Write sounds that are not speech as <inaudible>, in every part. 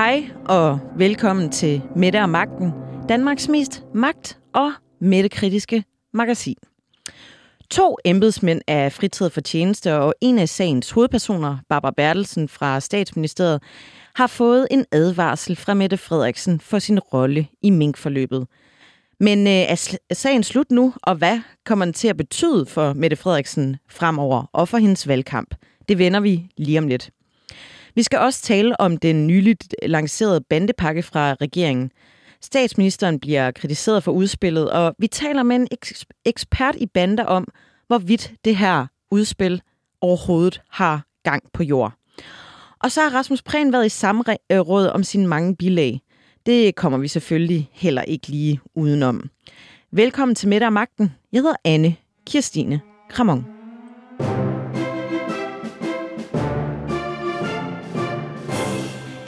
Hej og velkommen til Mette og Magten, Danmarks mest magt- og mættekritiske magasin. To embedsmænd er fritaget for tjeneste, og en af sagens hovedpersoner, Barbara Bertelsen fra statsministeriet, har fået en advarsel fra Mette Frederiksen for sin rolle i minkforløbet. Men øh, er sagen slut nu, og hvad kommer den til at betyde for Mette Frederiksen fremover og for hendes valgkamp? Det vender vi lige om lidt. Vi skal også tale om den nyligt lancerede bandepakke fra regeringen. Statsministeren bliver kritiseret for udspillet, og vi taler med en ekspert i bander om, hvorvidt det her udspil overhovedet har gang på jord. Og så har Rasmus Prehn været i samråd øh, om sine mange bilag. Det kommer vi selvfølgelig heller ikke lige udenom. Velkommen til Middag og Magten. Jeg hedder Anne Kirstine Kramon.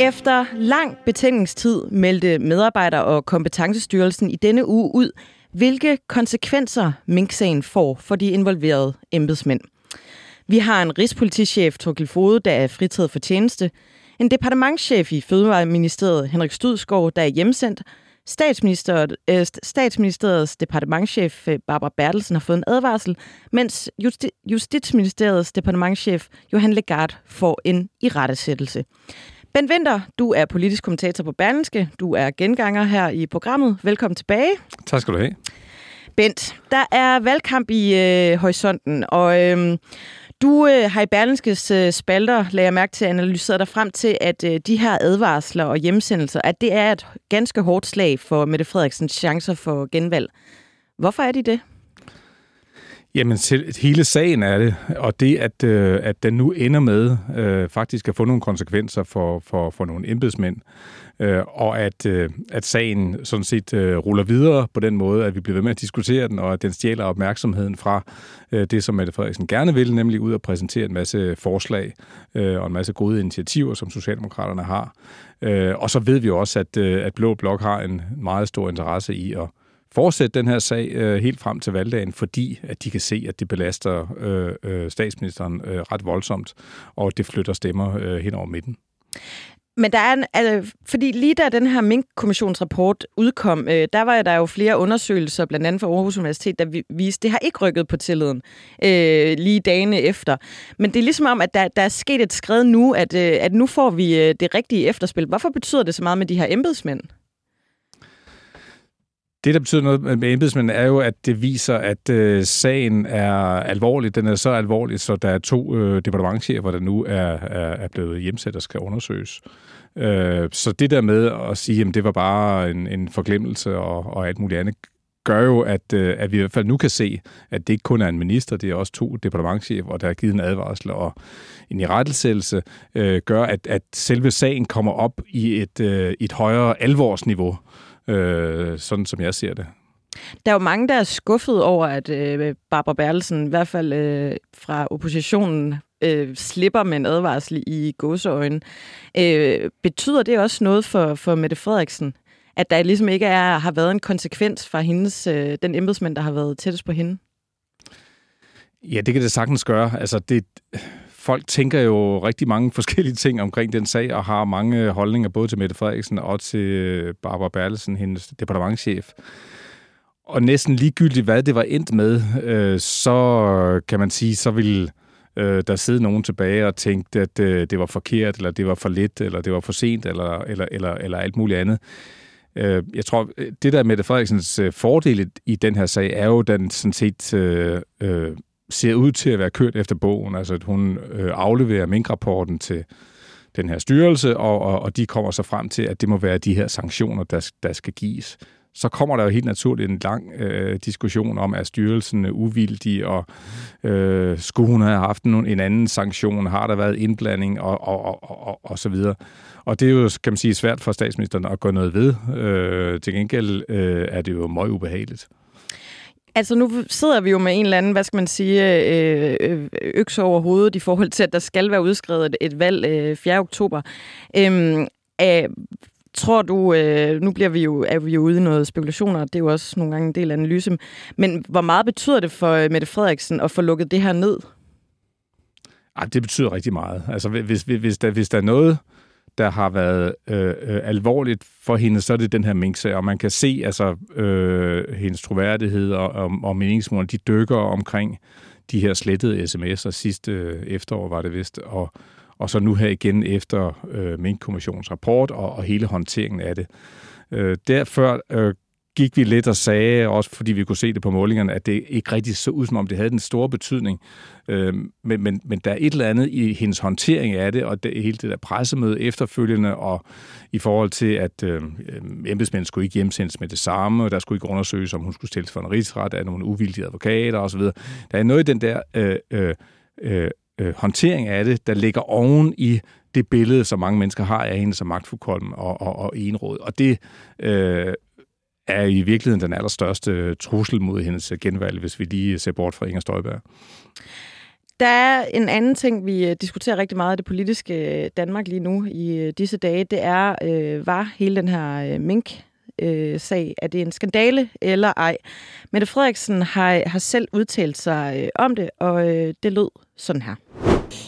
Efter lang betænkningstid meldte medarbejder- og kompetencestyrelsen i denne uge ud, hvilke konsekvenser minksagen får for de involverede embedsmænd. Vi har en rigspolitichef, Torkel Fode, der er fritaget for tjeneste, en departementschef i Fødevareministeriet, Henrik Studsgaard, der er hjemsendt, Statsministeriet, øh, Statsministeriets departementschef øh, Barbara Bertelsen har fået en advarsel, mens Justi- Justitsministeriets departementschef Johan Legard får en irettesættelse. Ben Winter, du er politisk kommentator på Berlingske. Du er genganger her i programmet. Velkommen tilbage. Tak skal du have. Bent, der er valgkamp i øh, horisonten, og øh, du øh, har i Berlingskes øh, spalter, lagde jeg mærke til, analyseret dig frem til, at øh, de her advarsler og hjemsendelser, at det er et ganske hårdt slag for Mette Frederiksens chancer for genvalg. Hvorfor er de det? Jamen, til hele sagen er det, og det, at, øh, at den nu ender med øh, faktisk at få nogle konsekvenser for, for, for nogle embedsmænd, øh, og at, øh, at sagen sådan set øh, ruller videre på den måde, at vi bliver ved med at diskutere den, og at den stjæler opmærksomheden fra øh, det, som Mette Frederiksen gerne vil, nemlig ud at præsentere en masse forslag øh, og en masse gode initiativer, som Socialdemokraterne har. Øh, og så ved vi også, at, øh, at Blå Blok har en meget stor interesse i at fortsætte den her sag øh, helt frem til valgdagen, fordi at de kan se, at det belaster øh, øh, statsministeren øh, ret voldsomt, og det flytter stemmer øh, hen over midten. Men der er en, altså, fordi lige da den her Mink-kommissionsrapport udkom, øh, der var der jo flere undersøgelser, blandt andet fra Aarhus Universitet, der viste, det har ikke rykket på tilliden øh, lige dagene efter. Men det er ligesom om, at der, der er sket et skridt nu, at, øh, at nu får vi øh, det rigtige efterspil. Hvorfor betyder det så meget med de her embedsmænd? Det, der betyder noget med embedsmænd, er jo, at det viser, at øh, sagen er alvorlig. Den er så alvorlig, så der er to øh, departementchefer, der nu er, er, er blevet hjemsat og skal undersøges. Øh, så det der med at sige, at det var bare en, en forglemmelse og, og alt muligt andet, gør jo, at, øh, at vi i hvert fald nu kan se, at det ikke kun er en minister, det er også to departementchefer, der har givet en advarsel og en irettesættelse, øh, gør, at, at selve sagen kommer op i et, øh, et højere alvorsniveau øh, sådan som jeg ser det. Der er jo mange, der er skuffet over, at øh, Barbara Bertelsen, i hvert fald øh, fra oppositionen, øh, slipper med en advarsel i gåseøjne. Øh, betyder det også noget for, for Mette Frederiksen, at der ligesom ikke er, har været en konsekvens fra hendes, øh, den embedsmænd, der har været tættest på hende? Ja, det kan det sagtens gøre. Altså, det, folk tænker jo rigtig mange <laughs> forskellige ting omkring den sag, og har mange øh, holdninger både til Mette Frederiksen og til øh, Barbara Bertelsen, hendes departementchef. Og næsten ligegyldigt, hvad det var endt med, øh, så kan man sige, så vil øh, der sidde nogen tilbage og tænke, at øh, det var forkert, eller det var for lidt, eller det var for sent, eller, eller, eller, eller alt muligt andet. Øh, jeg tror, øh, det der Mette Frederiksens fordel i den her sag, er jo den sådan set øh, øh, ser ud til at være kørt efter bogen. Altså, at hun øh, afleverer minkrapporten til den her styrelse, og, og, og de kommer så frem til, at det må være de her sanktioner, der, der skal gives. Så kommer der jo helt naturligt en lang øh, diskussion om, er styrelsen uvildig, og øh, skulle hun have haft en, en anden sanktion, har der været indblanding, og, og, og, og, og så videre. Og det er jo, kan man sige, svært for statsministeren at gå noget ved. Øh, til gengæld øh, er det jo meget ubehageligt. Altså nu sidder vi jo med en eller anden, hvad skal man sige, øh, øh, økse over hovedet i forhold til, at der skal være udskrevet et, et valg øh, 4. oktober. Øhm, øh, tror du, øh, nu bliver vi jo, er vi jo ude i noget spekulationer, det er jo også nogle gange en del af analysen, men hvor meget betyder det for øh, Mette Frederiksen at få lukket det her ned? Ej, det betyder rigtig meget. Altså hvis, hvis, der, hvis der er noget, der har været øh, øh, alvorligt for hende, så er det den her minksag, og man kan se, altså, øh, hendes troværdighed og, og, og meningsmål, de dykker omkring de her slettede sms'er sidste øh, efterår, var det vist, og, og så nu her igen efter øh, Mink-kommissionens rapport og, og hele håndteringen af det. Øh, derfor øh, gik vi lidt og sagde, også fordi vi kunne se det på målingerne, at det ikke rigtig så ud, som om det havde den store betydning. Øh, men, men, men der er et eller andet i hendes håndtering af det, og det, hele det der pressemøde efterfølgende, og i forhold til, at øh, embedsmænd skulle ikke hjemsendes med det samme, og der skulle ikke undersøges, om hun skulle stilles for en rigsret af nogle uvildige advokater osv. Der er noget i den der øh, øh, øh, øh, håndtering af det, der ligger oven i det billede, som mange mennesker har af hende som magtfuldkommen og, og, og enråd. Og det øh, er i virkeligheden den allerstørste trussel mod hendes genvalg, hvis vi lige ser bort fra Inger Støjberg. Der er en anden ting, vi øh, diskuterer rigtig meget i det politiske øh, Danmark lige nu i øh, disse dage. Det er, øh, var hele den her mink sag, er det en skandale eller ej? Mette Frederiksen har, har selv udtalt sig om det, og det lød sådan her.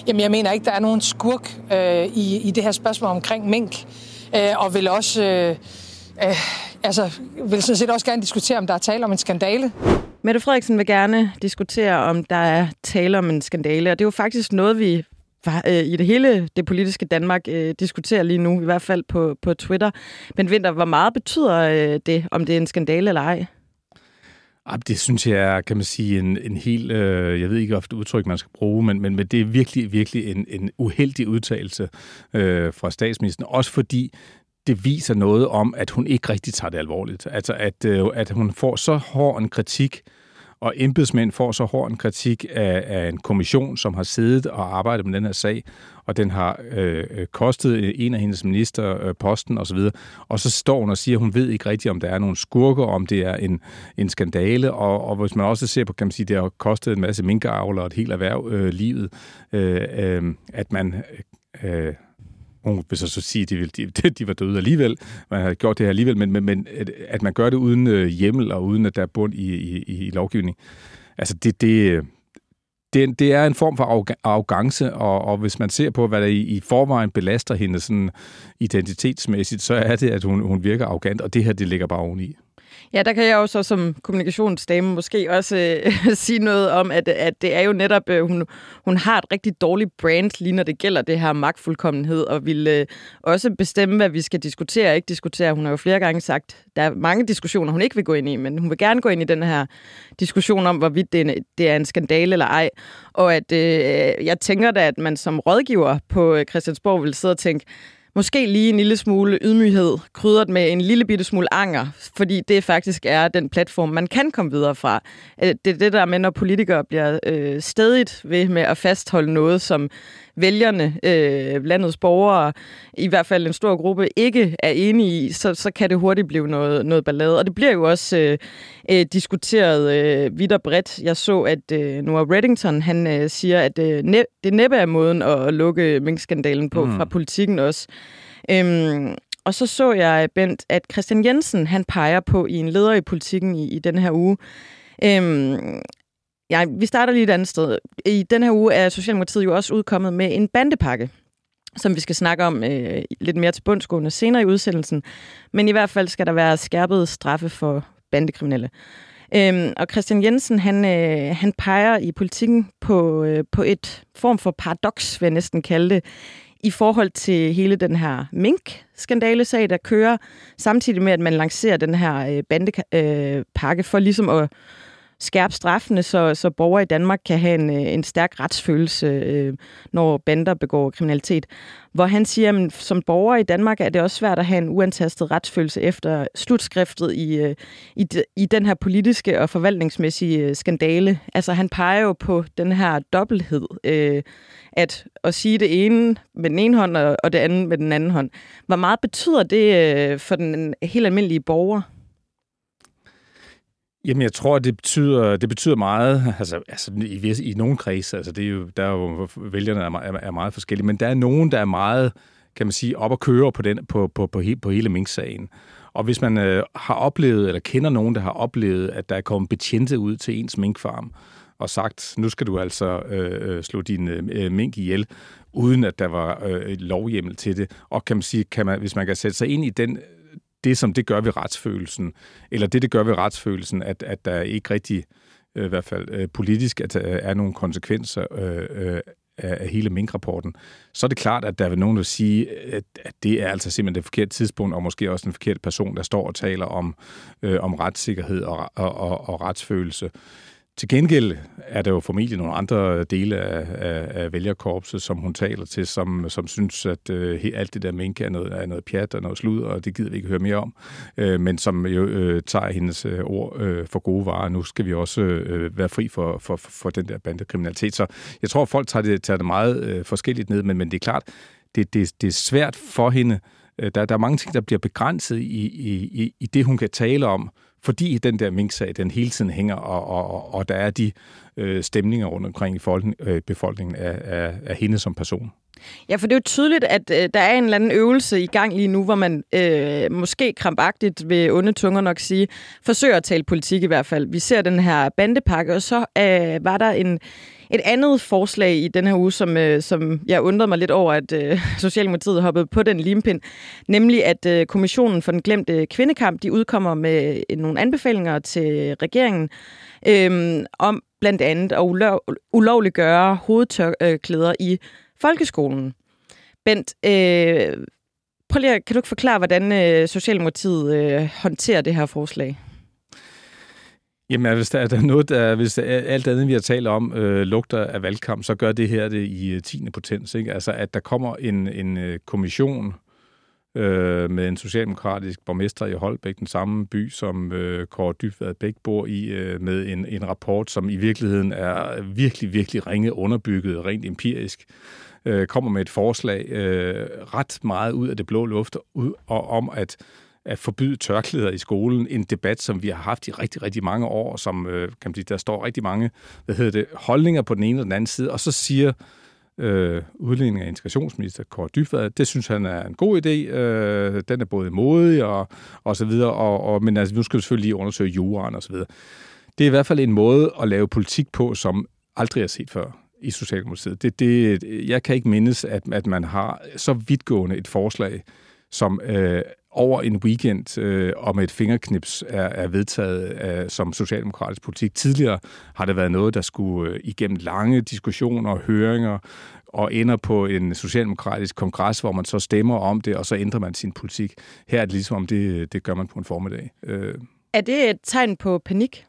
Jamen, jeg mener ikke, der er nogen skurk øh, i, i det her spørgsmål omkring mink, øh, og vil også... Øh, øh, altså, vil sådan set også gerne diskutere, om der er tale om en skandale. Mette Frederiksen vil gerne diskutere, om der er tale om en skandale, og det er jo faktisk noget, vi øh, i det hele det politiske Danmark øh, diskuterer lige nu, i hvert fald på, på Twitter. Men Vinter, hvor meget betyder øh, det, om det er en skandale eller ej? Det synes jeg er, kan man sige, en, en helt, øh, jeg ved ikke, hvilket udtryk man skal bruge, men, men, men det er virkelig, virkelig en, en uheldig udtalelse øh, fra statsministeren. Også fordi det viser noget om, at hun ikke rigtig tager det alvorligt. Altså, at, øh, at hun får så hård en kritik, og embedsmænd får så hård en kritik af, af en kommission, som har siddet og arbejdet med den her sag, og den har øh, øh kostet en af hendes minister øh, posten osv., og så står hun og siger, at hun ved ikke rigtigt, om der er nogle skurker, om det er en, en skandale, og, og hvis man også ser på, kan man sige, det har kostet en masse minkavler og et helt erhverv øh, livet, øh, øh, at man øh, hun vil så, så sige, at de, de, <laughs> de var døde alligevel, man havde gjort det her alligevel, men, men, men at man gør det uden øh, hjemmel og uden at der er bund i, i, i lovgivning. Altså det, det, det, det er en form for arrogance, og, og hvis man ser på, hvad der i, i forvejen belaster hende sådan identitetsmæssigt, så er det, at hun, hun virker arrogant, og det her, det ligger bare oveni. Ja, der kan jeg jo så som kommunikationsdame måske også øh, <laughs> sige noget om, at, at det er jo netop, øh, hun, hun har et rigtig dårligt brand, lige når det gælder det her magtfuldkommenhed, og vil øh, også bestemme, hvad vi skal diskutere og ikke diskutere. Hun har jo flere gange sagt, der er mange diskussioner, hun ikke vil gå ind i, men hun vil gerne gå ind i den her diskussion om, hvorvidt det er en, det er en skandale eller ej. Og at øh, jeg tænker da, at man som rådgiver på øh, Christiansborg vil sidde og tænke, Måske lige en lille smule ydmyghed, krydret med en lille bitte smule anger, fordi det faktisk er den platform, man kan komme videre fra. Øh, det er det der med, når politikere bliver øh, stedigt ved med at fastholde noget, som vælgerne, øh, landets borgere, i hvert fald en stor gruppe, ikke er enige i, så, så kan det hurtigt blive noget, noget ballade. Og det bliver jo også øh, øh, diskuteret øh, vidt og bredt. Jeg så, at øh, Noah Reddington, han øh, siger, at øh, næ- det næppe er måden at lukke minkskandalen på mm. fra politikken også. Øhm, og så så jeg, Bent, at Christian Jensen, han peger på i en leder i politikken i, i den her uge, øhm, Ja, vi starter lige et andet sted. I den her uge er Socialdemokratiet jo også udkommet med en bandepakke, som vi skal snakke om øh, lidt mere til bundsgående senere i udsendelsen. Men i hvert fald skal der være skærpet straffe for bandekriminelle. Øhm, og Christian Jensen, han, øh, han peger i politikken på, øh, på et form for paradoks, vil jeg næsten kalde det, i forhold til hele den her mink-skandalesag, der kører, samtidig med, at man lancerer den her øh, bandepakke øh, for ligesom at skærpe straffene, så, så borgere i Danmark kan have en, øh, en stærk retsfølelse, øh, når bander begår kriminalitet. Hvor han siger, at som borger i Danmark er det også svært at have en uantastet retsfølelse efter slutskriftet i, øh, i, i den her politiske og forvaltningsmæssige øh, skandale. Altså han peger jo på den her dobbelthed, øh, at at sige det ene med den ene hånd og, og det andet med den anden hånd. Hvor meget betyder det øh, for den helt almindelige borger? Jamen, jeg tror, det betyder, det betyder meget, <laughs> altså, altså i, i nogle kredse, altså det er jo, der er jo, vælgerne er, er, er meget forskellige, men der er nogen, der er meget, kan man sige, op og køre på, den, på, på, på, på hele Mink-sagen. Og hvis man øh, har oplevet, eller kender nogen, der har oplevet, at der er kommet betjente ud til ens minkfarm, og sagt, nu skal du altså øh, øh slå din øh, mink ihjel, uden at der var øh, lovhjemmel til det. Og kan man sige, kan man, hvis man kan sætte sig ind i den det, som det gør ved retsfølelsen, eller det, det gør ved retsfølelsen, at, at der ikke rigtig, øh, i hvert fald øh, politisk, at der er nogle konsekvenser øh, øh, af hele minkrapporten, så er det klart, at der vil nogen, der sige, at, det er altså simpelthen det forkerte tidspunkt, og måske også en forkert person, der står og taler om, øh, om retssikkerhed og, og, og, og retsfølelse. Til gengæld er der jo formentlig nogle andre dele af, af, af vælgerkorpset, som hun taler til, som, som synes, at øh, alt det der mink er noget, er noget pjat og noget slud, og det gider vi ikke høre mere om. Øh, men som jo øh, tager hendes øh, ord øh, for gode varer. Nu skal vi også øh, være fri for, for, for den der bandekriminalitet. Så jeg tror, folk tager det, tager det meget øh, forskelligt ned, men, men det er klart, det, det, det er svært for hende. Øh, der, der er mange ting, der bliver begrænset i, i, i det, hun kan tale om, fordi den der minksag, den hele tiden hænger, og, og, og der er de øh, stemninger rundt omkring i folken, øh, befolkningen af, af, af hende som person. Ja, for det er jo tydeligt, at øh, der er en eller anden øvelse i gang lige nu, hvor man øh, måske krampagtigt ved onde tunger nok sige, forsøger at tale politik i hvert fald. Vi ser den her bandepakke, og så øh, var der en, et andet forslag i den her uge, som, øh, som jeg undrede mig lidt over, at øh, Socialdemokratiet hoppede på den limpind, nemlig at øh, Kommissionen for den glemte kvindekamp, de udkommer med øh, nogle anbefalinger til regeringen øh, om blandt andet at ulov, ulovliggøre hovedtørklæder i folkeskolen. Bent, øh, prøv lige, kan du ikke forklare, hvordan øh, Socialdemokratiet øh, håndterer det her forslag? Jamen, hvis der er noget, der, hvis der er alt andet, vi har talt om, øh, lugter af valgkamp, så gør det her det i øh, 10. Potens. Ikke? Altså, at der kommer en, en øh, kommission øh, med en socialdemokratisk borgmester i Holbæk, den samme by, som øh, Kåre Dybvad Bæk bor i, øh, med en, en rapport, som i virkeligheden er virkelig, virkelig ringe underbygget, rent empirisk, øh, kommer med et forslag øh, ret meget ud af det blå luft, ud, og om at at forbyde tørklæder i skolen. En debat, som vi har haft i rigtig, rigtig mange år, som øh, kan man sige, der står rigtig mange hvad hedder det, holdninger på den ene og den anden side, og så siger øh, udlænding af integrationsminister Kåre Dybvad, det synes han er en god idé. Øh, den er både modig og, og så videre, og, og, men altså, nu skal vi selvfølgelig lige undersøge juraen og så videre. Det er i hvert fald en måde at lave politik på, som aldrig er set før i Socialdemokratiet. Det, det, jeg kan ikke mindes, at, at man har så vidtgående et forslag, som øh, over en weekend øh, og med et fingerknips er, er vedtaget af, som socialdemokratisk politik. Tidligere har det været noget, der skulle øh, igennem lange diskussioner og høringer og ender på en socialdemokratisk kongres, hvor man så stemmer om det, og så ændrer man sin politik. Her er det ligesom om, det, det gør man på en formiddag. Øh. Er det et tegn på panik?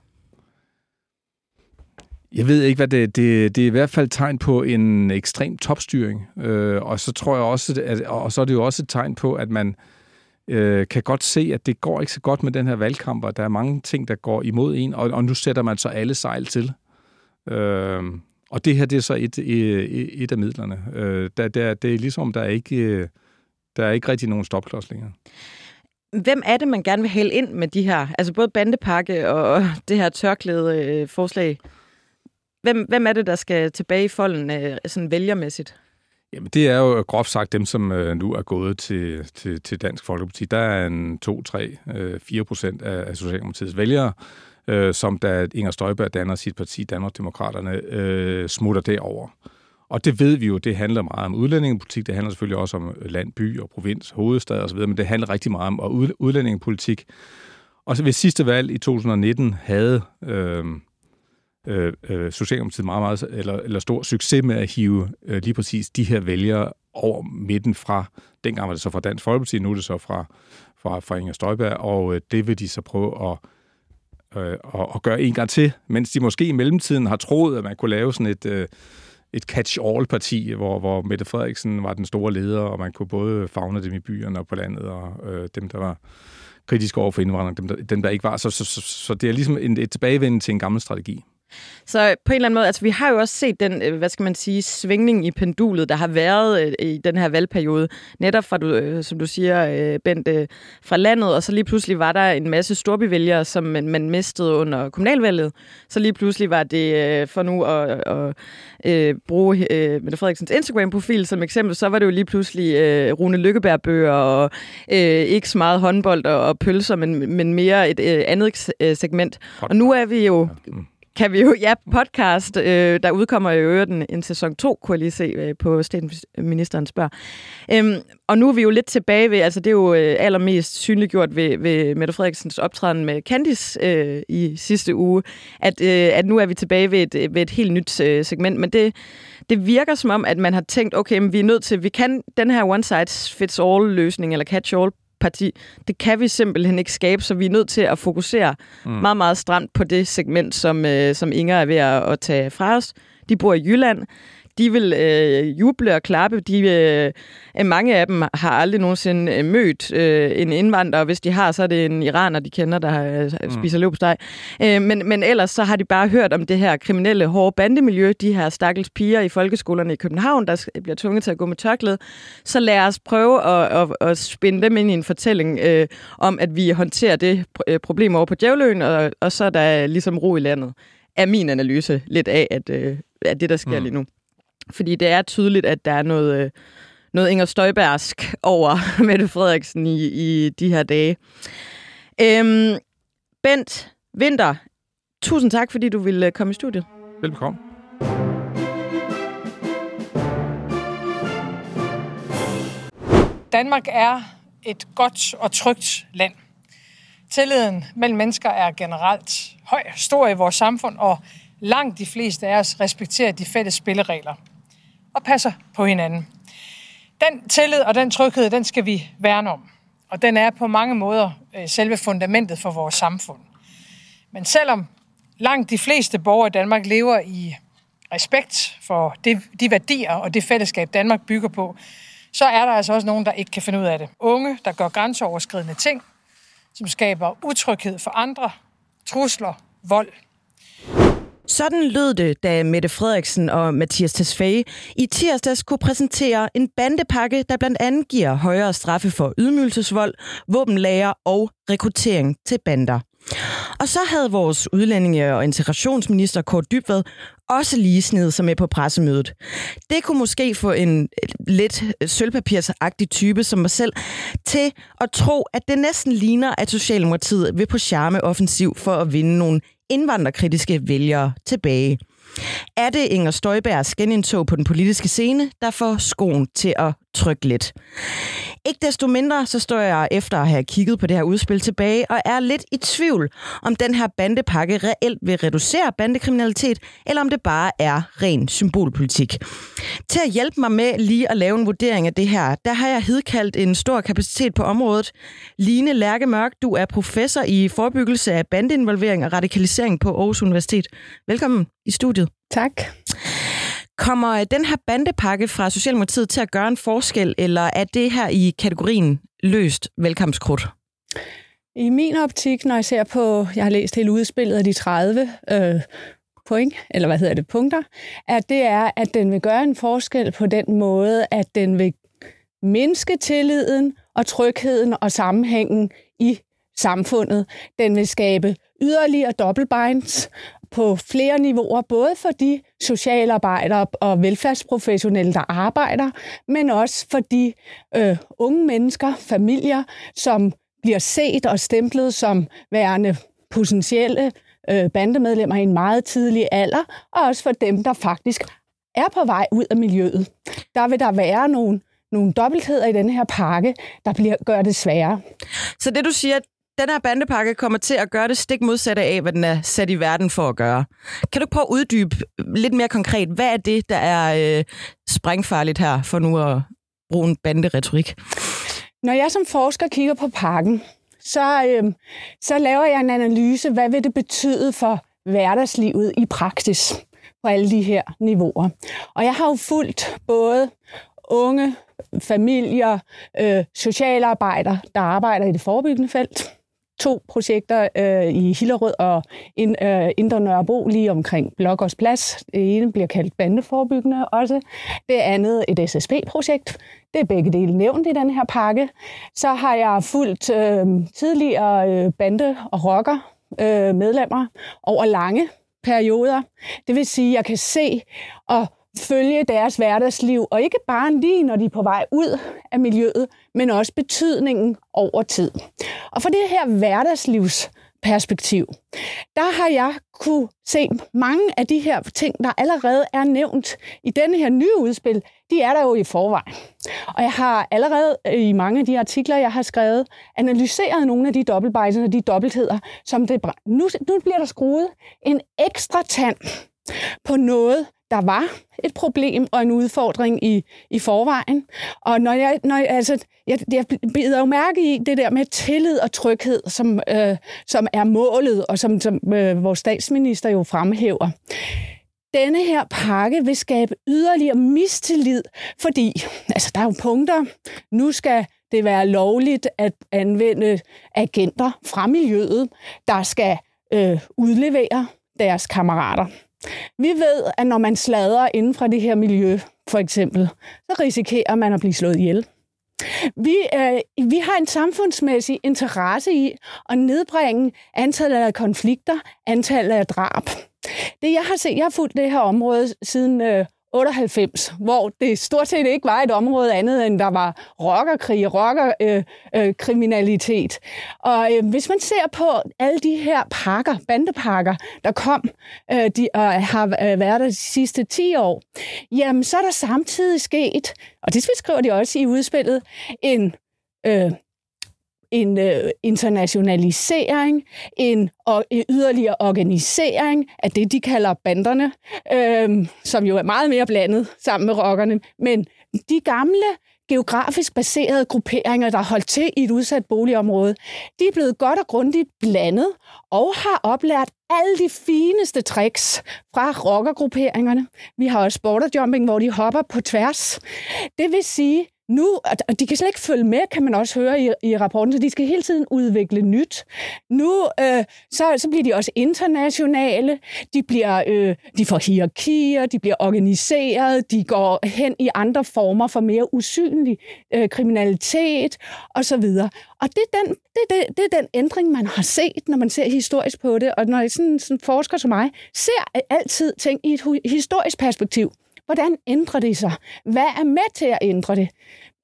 Jeg ved ikke, hvad det, det Det er i hvert fald et tegn på en ekstrem topstyring. Øh, og så tror jeg også, at, og så er det jo også et tegn på, at man øh, øh, kan godt se, at det går ikke så godt med den her valgkamp, og der er mange ting, der går imod en, og, og nu sætter man så alle sejl til. Øh, og det her, det er så et, et, et af midlerne. Øh, der, der, det er ligesom, der er ikke, der er ikke rigtig nogen stopklods længere. Hvem er det, man gerne vil hælde ind med de her, altså både bandepakke og det her tørklæde øh, forslag? Hvem, hvem er det, der skal tilbage i folden øh, sådan vælgermæssigt? Jamen, det er jo groft sagt dem, som øh, nu er gået til, til, til Dansk Folkeparti. Der er en 2, 3, øh, 4 procent af, af Socialdemokratiets vælgere, øh, som da Inger Støjberg danner sit parti, Danmarksdemokraterne, øh, smutter derover. Og det ved vi jo, det handler meget om udlændingepolitik, det handler selvfølgelig også om øh, land, by og provins, hovedstad osv., men det handler rigtig meget om udlændingepolitik. Og så ved sidste valg i 2019 havde øh, øh, øh, Socialdemokratiet meget, meget eller, eller stor succes med at hive øh, lige præcis de her vælgere over midten fra, dengang var det så fra Dansk Folkeparti, nu er det så fra, fra, fra Inger Støjberg, og øh, det vil de så prøve at, øh, at, at gøre en gang til, mens de måske i mellemtiden har troet, at man kunne lave sådan et, øh, et catch-all-parti, hvor, hvor Mette Frederiksen var den store leder, og man kunne både fagne dem i byerne og på landet, og øh, dem, der var kritiske over for indvandring, dem der, dem, der ikke var. Så, så, så, så det er ligesom en, et tilbagevenden til en gammel strategi. Så på en eller anden måde, altså vi har jo også set den, øh, hvad skal man sige, svingning i pendulet, der har været øh, i den her valgperiode. Netop fra, du, øh, som du siger, Bent, fra landet, og så lige pludselig var der en masse storbyvælgere, som man, man mistede under kommunalvalget. Så lige pludselig var det, for nu at, at, at bruge Mette Frederiksens Instagram-profil som eksempel, så var det jo lige pludselig Rune Lykkeberg-bøger, og ikke så meget håndbold og pølser, men, men mere et andet segment. Og nu er vi jo... Mm. Kan vi jo, ja, podcast, øh, der udkommer jo øvrigt en, en sæson 2, kunne jeg lige se øh, på statsministeren spørger. Øhm, og nu er vi jo lidt tilbage ved, altså det er jo øh, allermest synliggjort ved, ved Mette Frederiksens optræden med Candice øh, i sidste uge, at, øh, at nu er vi tilbage ved et, ved et helt nyt øh, segment, men det, det virker som om, at man har tænkt, okay, men vi er nødt til, vi kan den her one size fits all løsning, eller catch all parti, det kan vi simpelthen ikke skabe, så vi er nødt til at fokusere mm. meget, meget stramt på det segment, som, øh, som Inger er ved at, at tage fra os. De bor i Jylland de vil øh, juble og klappe. De, øh, mange af dem har aldrig nogensinde øh, mødt øh, en indvandrer, og hvis de har, så er det en iraner, de kender, der øh, mm. spiser løbsteg. Øh, men, men ellers så har de bare hørt om det her kriminelle, hårde bandemiljø, de her stakkels piger i folkeskolerne i København, der bliver tvunget til at gå med tørklæde. Så lad os prøve at, at, at spænde dem ind i en fortælling øh, om, at vi håndterer det øh, problem over på Djævløen, og, og så er der ligesom ro i landet er min analyse lidt af, at, øh, at det, der sker mm. lige nu. Fordi det er tydeligt, at der er noget, øh, noget Inger Støjbergsk over <laughs> Mette Frederiksen i, i de her dage. Øhm, Bent Vinter, tusind tak, fordi du ville komme i studiet. Velkommen. Danmark er et godt og trygt land. Tilliden mellem mennesker er generelt høj, stor i vores samfund, og langt de fleste af os respekterer de fælles spilleregler og passer på hinanden. Den tillid og den tryghed, den skal vi værne om. Og den er på mange måder øh, selve fundamentet for vores samfund. Men selvom langt de fleste borgere i Danmark lever i respekt for det, de værdier og det fællesskab, Danmark bygger på, så er der altså også nogen, der ikke kan finde ud af det. Unge, der gør grænseoverskridende ting, som skaber utryghed for andre, trusler, vold. Sådan lød det, da Mette Frederiksen og Mathias Tesfaye i tirsdags kunne præsentere en bandepakke, der blandt andet giver højere straffe for ydmygelsesvold, våbenlager og rekruttering til bander. Og så havde vores udlændinge- og integrationsminister Kort Dybvad også lige snedet sig med på pressemødet. Det kunne måske få en lidt sølvpapirsagtig type som mig selv til at tro, at det næsten ligner, at Socialdemokratiet vil på charme offensiv for at vinde nogle indvandrerkritiske vælgere tilbage. Er det Inger Støjbergs genindtog på den politiske scene, der får skoen til at trykke lidt? Ikke desto mindre, så står jeg efter at have kigget på det her udspil tilbage, og er lidt i tvivl, om den her bandepakke reelt vil reducere bandekriminalitet, eller om det bare er ren symbolpolitik. Til at hjælpe mig med lige at lave en vurdering af det her, der har jeg hedkaldt en stor kapacitet på området. Line Lærke Mørk, du er professor i forebyggelse af bandeinvolvering og radikalisering på Aarhus Universitet. Velkommen i studiet. Tak. Kommer den her bandepakke fra Socialdemokratiet til at gøre en forskel, eller er det her i kategorien løst velkomstkrudt? I min optik, når jeg ser på, jeg har læst hele udspillet af de 30 øh, point, eller hvad hedder det, punkter, at det er, at den vil gøre en forskel på den måde, at den vil mindske tilliden og trygheden og sammenhængen i samfundet. Den vil skabe yderligere dobbeltbinds på flere niveauer, både for de socialarbejdere og velfærdsprofessionelle, der arbejder, men også for de øh, unge mennesker, familier, som bliver set og stemplet som værende potentielle øh, bandemedlemmer i en meget tidlig alder, og også for dem, der faktisk er på vej ud af miljøet. Der vil der være nogle nogle dobbeltheder i den her pakke, der bliver, gør det sværere. Så det du siger, den her bandepakke kommer til at gøre det stik modsatte af, hvad den er sat i verden for at gøre. Kan du prøve at uddybe lidt mere konkret, hvad er det, der er øh, sprængfarligt her, for nu at bruge en banderetorik? Når jeg som forsker kigger på pakken, så, øh, så laver jeg en analyse, hvad vil det betyde for hverdagslivet i praksis på alle de her niveauer. Og jeg har jo fulgt både unge, familier, øh, socialarbejdere, der arbejder i det forebyggende felt, to projekter øh, i Hillerød og ind, øh, Indre Nørrebro lige omkring Blokkers Plads. Det ene bliver kaldt bandeforebyggende også. Det andet et SSB-projekt. Det er begge dele nævnt i den her pakke. Så har jeg fulgt øh, tidligere øh, bande- og rocker øh, medlemmer over lange perioder. Det vil sige, at jeg kan se og følge deres hverdagsliv, og ikke bare lige, når de er på vej ud af miljøet, men også betydningen over tid. Og for det her hverdagslivs perspektiv, der har jeg kunne se mange af de her ting, der allerede er nævnt i denne her nye udspil, de er der jo i forvejen. Og jeg har allerede øh, i mange af de artikler, jeg har skrevet, analyseret nogle af de dobbeltbejser og de dobbeltheder, som det nu, nu bliver der skruet en ekstra tand på noget, der var et problem og en udfordring i, i forvejen. Og når jeg, når jeg, altså, jeg, jeg bider jo mærke i det der med tillid og tryghed, som, øh, som er målet, og som, som øh, vores statsminister jo fremhæver. Denne her pakke vil skabe yderligere mistillid, fordi altså, der er jo punkter. Nu skal det være lovligt at anvende agenter fra miljøet, der skal øh, udlevere deres kammerater. Vi ved, at når man sladrer inden fra det her miljø, for eksempel, så risikerer man at blive slået ihjel. Vi, øh, vi har en samfundsmæssig interesse i at nedbringe antallet af konflikter, antallet af drab. Det, jeg har set, jeg har fulgt det her område siden øh, 98, hvor det stort set ikke var et område andet, end der var rockerkrig, rockerkriminalitet. Øh, øh, og øh, hvis man ser på alle de her pakker, bandepakker, der kom øh, de, og har øh, været der de sidste 10 år, jamen så er der samtidig sket, og det skriver de også i udspillet, en øh, en øh, internationalisering, en, og, en yderligere organisering af det, de kalder banderne, øh, som jo er meget mere blandet sammen med rockerne. Men de gamle geografisk baserede grupperinger, der holdt til i et udsat boligområde, de er blevet godt og grundigt blandet og har oplært alle de fineste tricks fra rockergrupperingerne. Vi har også borderjumping, hvor de hopper på tværs. Det vil sige, nu, og de kan slet ikke følge med, kan man også høre i, i rapporten, så de skal hele tiden udvikle nyt. Nu øh, så, så bliver de også internationale, de, bliver, øh, de får hierarkier, de bliver organiseret, de går hen i andre former for mere usynlig øh, kriminalitet osv. Og det er, den, det, det, det er den ændring, man har set, når man ser historisk på det, og når sådan, sådan forsker som mig ser altid ting i et historisk perspektiv. Hvordan ændrer det sig? Hvad er med til at ændre det?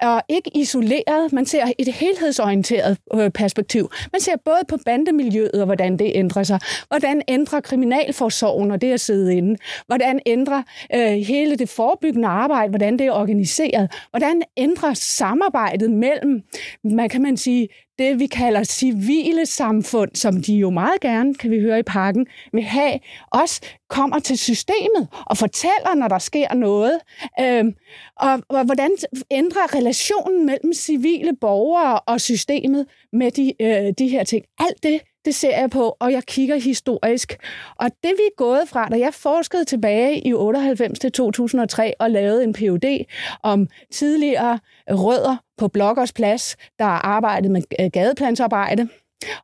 Og ikke isoleret, man ser et helhedsorienteret øh, perspektiv. Man ser både på bandemiljøet og hvordan det ændrer sig. Hvordan ændrer kriminalforsorgen og det at sidde inde? Hvordan ændrer øh, hele det forebyggende arbejde, hvordan det er organiseret? Hvordan ændrer samarbejdet mellem, man kan man sige, det, vi kalder civile samfund, som de jo meget gerne, kan vi høre i pakken, vil have, også kommer til systemet og fortæller, når der sker noget. Øhm, og, og hvordan ændrer relationen mellem civile borgere og systemet med de, øh, de her ting. Alt det, det ser jeg på, og jeg kigger historisk. Og det vi er gået fra, da jeg forskede tilbage i 98 til 2003 og lavede en PhD om tidligere rødder på Blokkers Plads, der arbejdede med øh, gadeplansarbejde,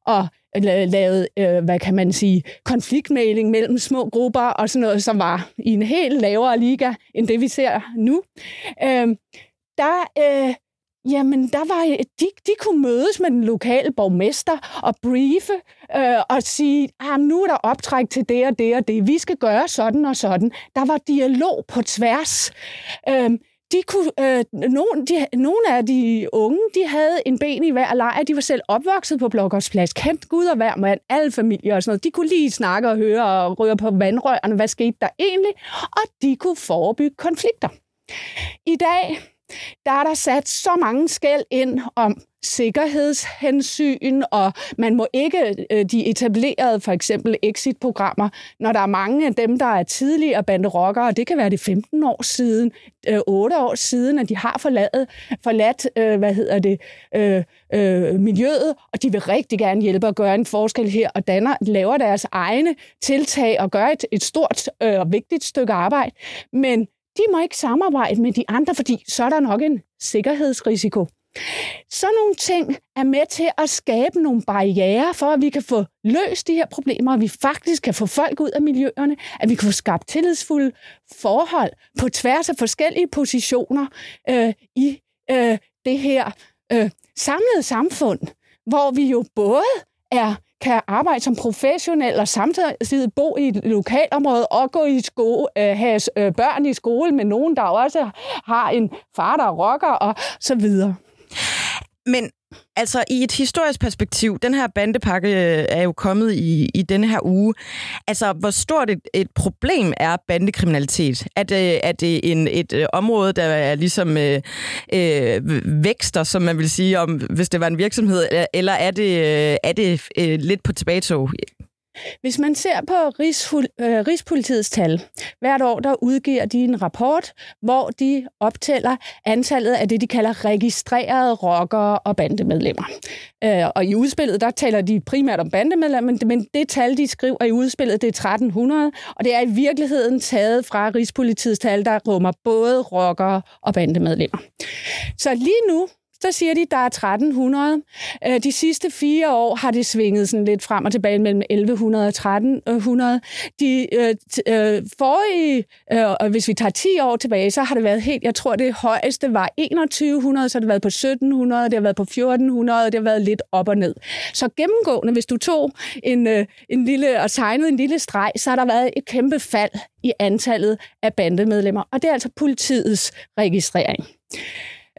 og lavet, øh, hvad kan man sige, konfliktmæling mellem små grupper og sådan noget, som var i en helt lavere liga end det, vi ser nu. Øh, der, øh, jamen, der var, øh, de, de kunne mødes med den lokale borgmester og briefe øh, og sige, ah, nu er der optræk til det og det og det. Vi skal gøre sådan og sådan. Der var dialog på tværs. Øh, de kunne, øh, nogle, de, nogle af de unge, de havde en ben i hver lejr. De var selv opvokset på Blokkers kendt Gud og hver mand, alle familier og sådan noget. De kunne lige snakke og høre og røre på vandrørene, hvad skete der egentlig, og de kunne forebygge konflikter. I dag, der er der sat så mange skæld ind om sikkerhedshensyn, og man må ikke øh, de etablerede for eksempel exit-programmer, når der er mange af dem, der er tidligere banderokkere, og det kan være det 15 år siden, øh, 8 år siden, at de har forladet, forladt, øh, hvad hedder det, øh, øh, miljøet, og de vil rigtig gerne hjælpe at gøre en forskel her, og danner, laver deres egne tiltag og gør et, et stort og øh, vigtigt stykke arbejde. Men de må ikke samarbejde med de andre, fordi så er der nok en sikkerhedsrisiko. Så nogle ting er med til at skabe nogle barriere for, at vi kan få løst de her problemer, at vi faktisk kan få folk ud af miljøerne, at vi kan få skabt tillidsfulde forhold på tværs af forskellige positioner øh, i øh, det her øh, samlede samfund, hvor vi jo både er kan arbejde som professionel og samtidig bo i et lokalområde og gå i skole, øh, have øh, børn i skole med nogen, der også har en far, der rocker og så videre. Men Altså, i et historisk perspektiv, den her bandepakke øh, er jo kommet i, i denne her uge. Altså, hvor stort et, et problem er bandekriminalitet? Er det, er det en, et øh, område, der er ligesom øh, øh, vækster, som man vil sige, om hvis det var en virksomhed, eller er det, øh, er det øh, lidt på tilbagetog? Hvis man ser på øh, Rigspolitiets tal, hvert år der udgiver de en rapport, hvor de optæller antallet af det, de kalder registrerede rockere og bandemedlemmer. Øh, og i udspillet, der taler de primært om bandemedlemmer, men, men det tal, de skriver i udspillet, det er 1300, og det er i virkeligheden taget fra Rigspolitiets tal, der rummer både rockere og bandemedlemmer. Så lige nu, så siger de, at der er 1300. Øh, de sidste fire år har det svinget sådan lidt frem og tilbage mellem 1100 og 1300. De øh, øh, forrige, øh, hvis vi tager 10 år tilbage, så har det været helt, jeg tror det højeste var 2100, så har det været på 1700, det har været på 1400, det har været lidt op og ned. Så gennemgående, hvis du tog en, øh, en lille og tegnede en lille streg, så har der været et kæmpe fald i antallet af bandemedlemmer, og det er altså politiets registrering.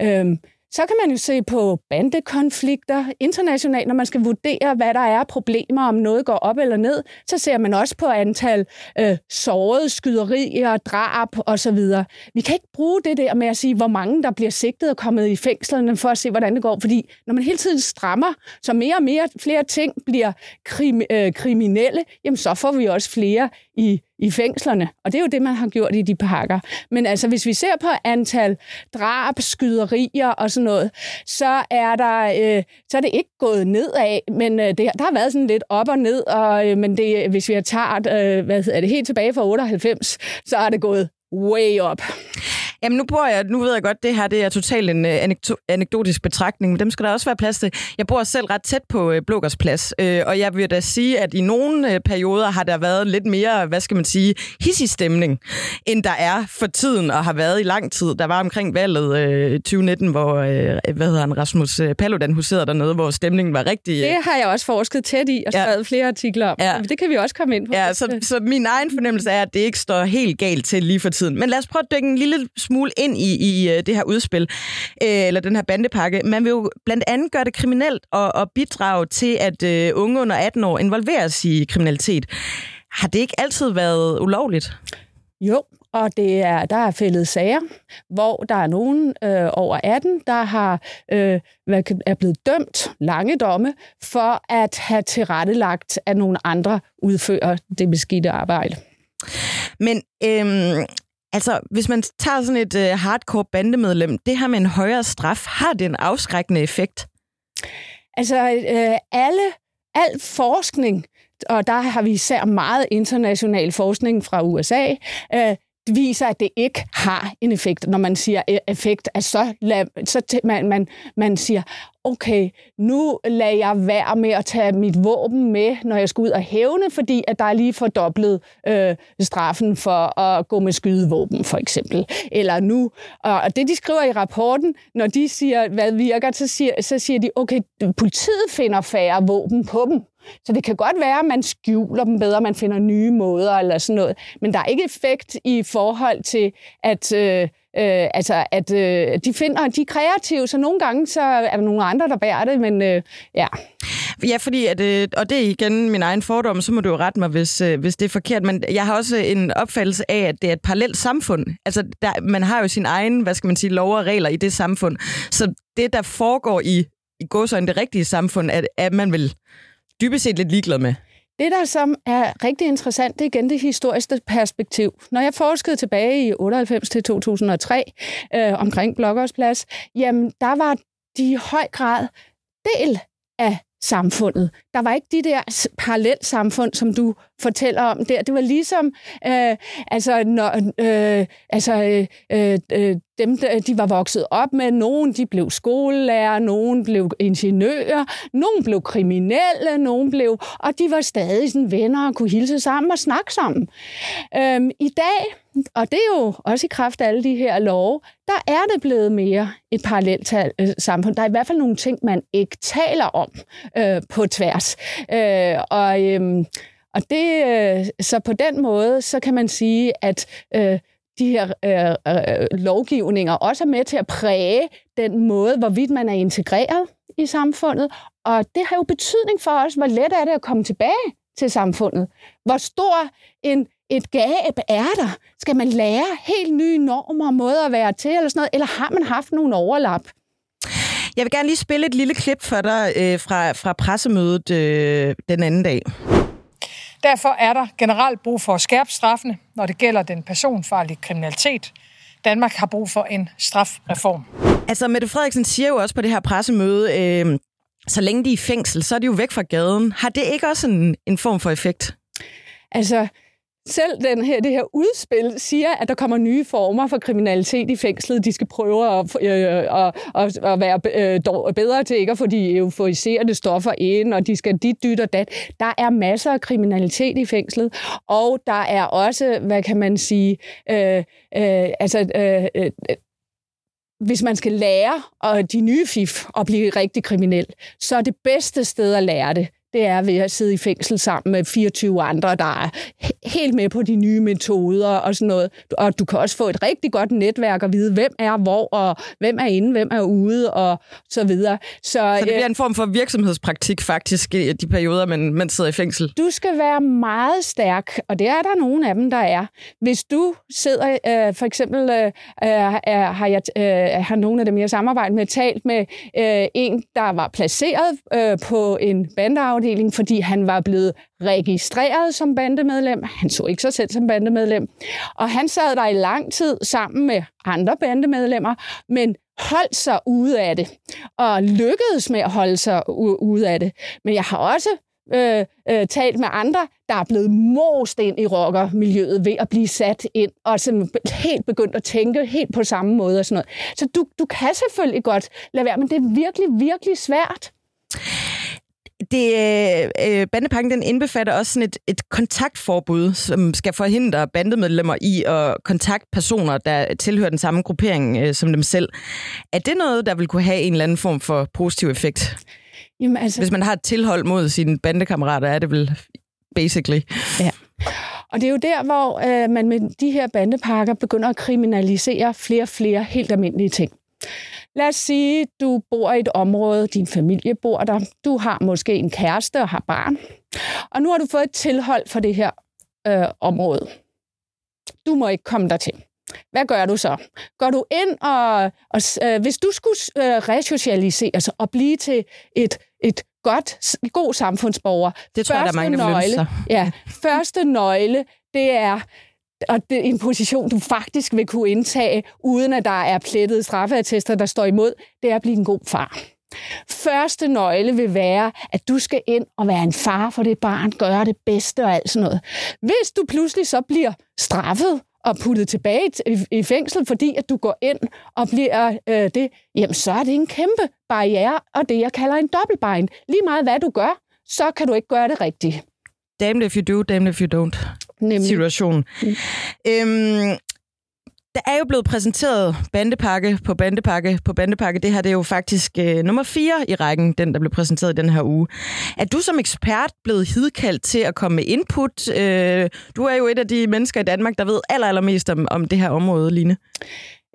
Øhm, så kan man jo se på bandekonflikter internationalt, når man skal vurdere, hvad der er problemer, om noget går op eller ned. Så ser man også på antal øh, sårede, skyderier, drab osv. Vi kan ikke bruge det der med at sige, hvor mange der bliver sigtet og kommet i fængslerne for at se, hvordan det går. Fordi når man hele tiden strammer, så mere og mere flere ting bliver krim, øh, kriminelle, jamen så får vi også flere i i fængslerne. Og det er jo det, man har gjort i de pakker. Men altså, hvis vi ser på antal drab, skyderier og sådan noget, så er, der, øh, så er det ikke gået nedad, men øh, det, der har været sådan lidt op og ned, og, øh, men det, hvis vi tager øh, hvad hedder det, helt tilbage fra 98, så er det gået way up. Jamen nu bor jeg, nu ved jeg godt, det her det er totalt en uh, anekdotisk betragtning, men dem skal der også være plads til. Jeg bor selv ret tæt på uh, Blokkers plads, uh, og jeg vil da sige, at i nogle uh, perioder har der været lidt mere, hvad skal man sige, hissig stemning, end der er for tiden og har været i lang tid. Der var omkring valget uh, 2019, hvor uh, hvad hedder han, Rasmus Paludan huserede dernede, hvor stemningen var rigtig... Uh... Det har jeg også forsket tæt i og skrevet ja. flere artikler om. Ja. Det kan vi også komme ind på. Ja, så, så min egen fornemmelse er, at det ikke står helt galt til lige for tiden. Men lad os prøve at dykke en lille smule ind i, i øh, det her udspil, øh, eller den her bandepakke. Man vil jo blandt andet gøre det kriminelt og, og bidrage til, at øh, unge under 18 år involveres i kriminalitet. Har det ikke altid været ulovligt? Jo, og det er, der er fældet sager, hvor der er nogen øh, over 18, der har øh, er blevet dømt lange domme for at have tilrettelagt, at nogle andre udfører det beskidte arbejde. Men øhm, Altså, hvis man tager sådan et øh, hardcore bandemedlem, det her med en højere straf, har det en afskrækkende effekt? Altså, øh, alle, al forskning, og der har vi især meget international forskning fra USA, øh, viser, at det ikke har en effekt. Når man siger e- effekt, at så, så man, man, man siger, okay, nu lader jeg være med at tage mit våben med, når jeg skal ud og hævne, fordi at der er lige fordoblet øh, straffen for at gå med skydevåben, for eksempel. Eller nu, og det de skriver i rapporten, når de siger, hvad virker, så siger, så siger de, okay, politiet finder færre våben på dem. Så det kan godt være, at man skjuler dem bedre, man finder nye måder eller sådan noget. Men der er ikke effekt i forhold til, at, øh, øh, altså, at øh, de finder, de er kreative, så nogle gange så er der nogle andre, der bærer det, men øh, ja. Ja, fordi, at, øh, og det er igen min egen fordom, så må du jo rette mig, hvis, øh, hvis det er forkert, men jeg har også en opfattelse af, at det er et parallelt samfund. Altså, der, man har jo sin egen, hvad skal man sige, lov og regler i det samfund. Så det, der foregår i, i gåsøjne det rigtige samfund, at, at man vil dybest set lidt ligeglad med. Det, der som er rigtig interessant, det er igen det historiske perspektiv. Når jeg forskede tilbage i 98 til 2003 øh, omkring Blokkersplads, jamen der var de i høj grad del af samfundet. Der var ikke de der parallelt samfund, som du fortæller om der. Det var ligesom, øh, altså, når, øh, altså øh, øh, dem, de var vokset op med. Nogen, de blev skolelærer, nogen blev ingeniører, nogen blev kriminelle, nogen blev... Og de var stadig sådan venner og kunne hilse sammen og snakke sammen. Øh, I dag, og det er jo også i kraft af alle de her love, der er det blevet mere et parallelt øh, samfund. Der er i hvert fald nogle ting, man ikke taler om øh, på tværs. Øh, og... Øh, og det, øh, så på den måde, så kan man sige, at øh, de her øh, øh, lovgivninger også er med til at præge den måde, hvorvidt man er integreret i samfundet, og det har jo betydning for os, hvor let er det at komme tilbage til samfundet. Hvor stor en, et gab er der? Skal man lære helt nye normer og måder at være til, eller sådan noget, eller har man haft nogle overlap? Jeg vil gerne lige spille et lille klip for dig øh, fra, fra pressemødet øh, den anden dag. Derfor er der generelt brug for at skærpe straffene, når det gælder den personfarlige kriminalitet. Danmark har brug for en strafreform. Altså, Mette Frederiksen siger jo også på det her pressemøde, øh, så længe de er i fængsel, så er de jo væk fra gaden. Har det ikke også en, en form for effekt? Altså, selv den her, det her udspil siger, at der kommer nye former for kriminalitet i fængslet. De skal prøve at, øh, øh, at, at, at være øh, bedre til ikke at få de euforiserende stoffer ind, og de skal dit, dyt og dat. Der er masser af kriminalitet i fængslet, og der er også, hvad kan man sige, øh, øh, altså... Øh, øh, hvis man skal lære og de nye fif at blive rigtig kriminel, så er det bedste sted at lære det, det er ved at sidde i fængsel sammen med 24 andre, der er helt med på de nye metoder og sådan noget. Og du kan også få et rigtig godt netværk og vide, hvem er hvor, og hvem er inde, hvem er ude, og så videre. Så, så det bliver øh, en form for virksomhedspraktik faktisk i de perioder, man, man sidder i fængsel? Du skal være meget stærk, og det er der nogle af dem, der er. Hvis du sidder, øh, for eksempel øh, øh, har jeg øh, har nogle af dem, jeg samarbejder med, talt med øh, en, der var placeret øh, på en bandeafdeling, afdeling, fordi han var blevet registreret som bandemedlem. Han så ikke sig selv som bandemedlem. Og han sad der i lang tid sammen med andre bandemedlemmer, men holdt sig ude af det, og lykkedes med at holde sig ude af det. Men jeg har også øh, øh, talt med andre, der er blevet most ind i rockermiljøet ved at blive sat ind, og som helt begyndt at tænke helt på samme måde og sådan noget. Så du, du kan selvfølgelig godt lade være, men det er virkelig, virkelig svært det, øh, bandepakken den indbefatter også sådan et, et kontaktforbud, som skal forhindre bandemedlemmer i at kontakte personer, der tilhører den samme gruppering øh, som dem selv. Er det noget, der vil kunne have en eller anden form for positiv effekt? Jamen, altså... Hvis man har et tilhold mod sine bandekammerater, er det vel basically. Ja. Og det er jo der, hvor øh, man med de her bandepakker begynder at kriminalisere flere og flere helt almindelige ting. Lad os sige, du bor i et område, din familie bor der, du har måske en kæreste og har barn, og nu har du fået et tilhold for det her øh, område. Du må ikke komme der til. Hvad gør du så? Går du ind og, og øh, hvis du skulle øh, resocialiseres og blive til et, et godt, god samfundsborger. Det tror jeg, der er mange, nøgle, Ja, første nøgle, det er, og det er en position, du faktisk vil kunne indtage, uden at der er plettede straffeattester, der står imod, det er at blive en god far. Første nøgle vil være, at du skal ind og være en far for det barn, gøre det bedste og alt sådan noget. Hvis du pludselig så bliver straffet og puttet tilbage i fængsel, fordi at du går ind og bliver øh, det, jamen så er det en kæmpe barriere, og det jeg kalder en dobbeltbind. Lige meget hvad du gør, så kan du ikke gøre det rigtigt. Damn if you do, damn if you don't. Nemlig. situation. Mm. Øhm, der er jo blevet præsenteret bandepakke på bandepakke på bandepakke. Det her det er jo faktisk øh, nummer 4 i rækken, den der blev præsenteret den her uge. Er du som ekspert blevet hidkaldt til at komme med input? Øh, du er jo et af de mennesker i Danmark, der ved aller, allermest om, om det her område, Line.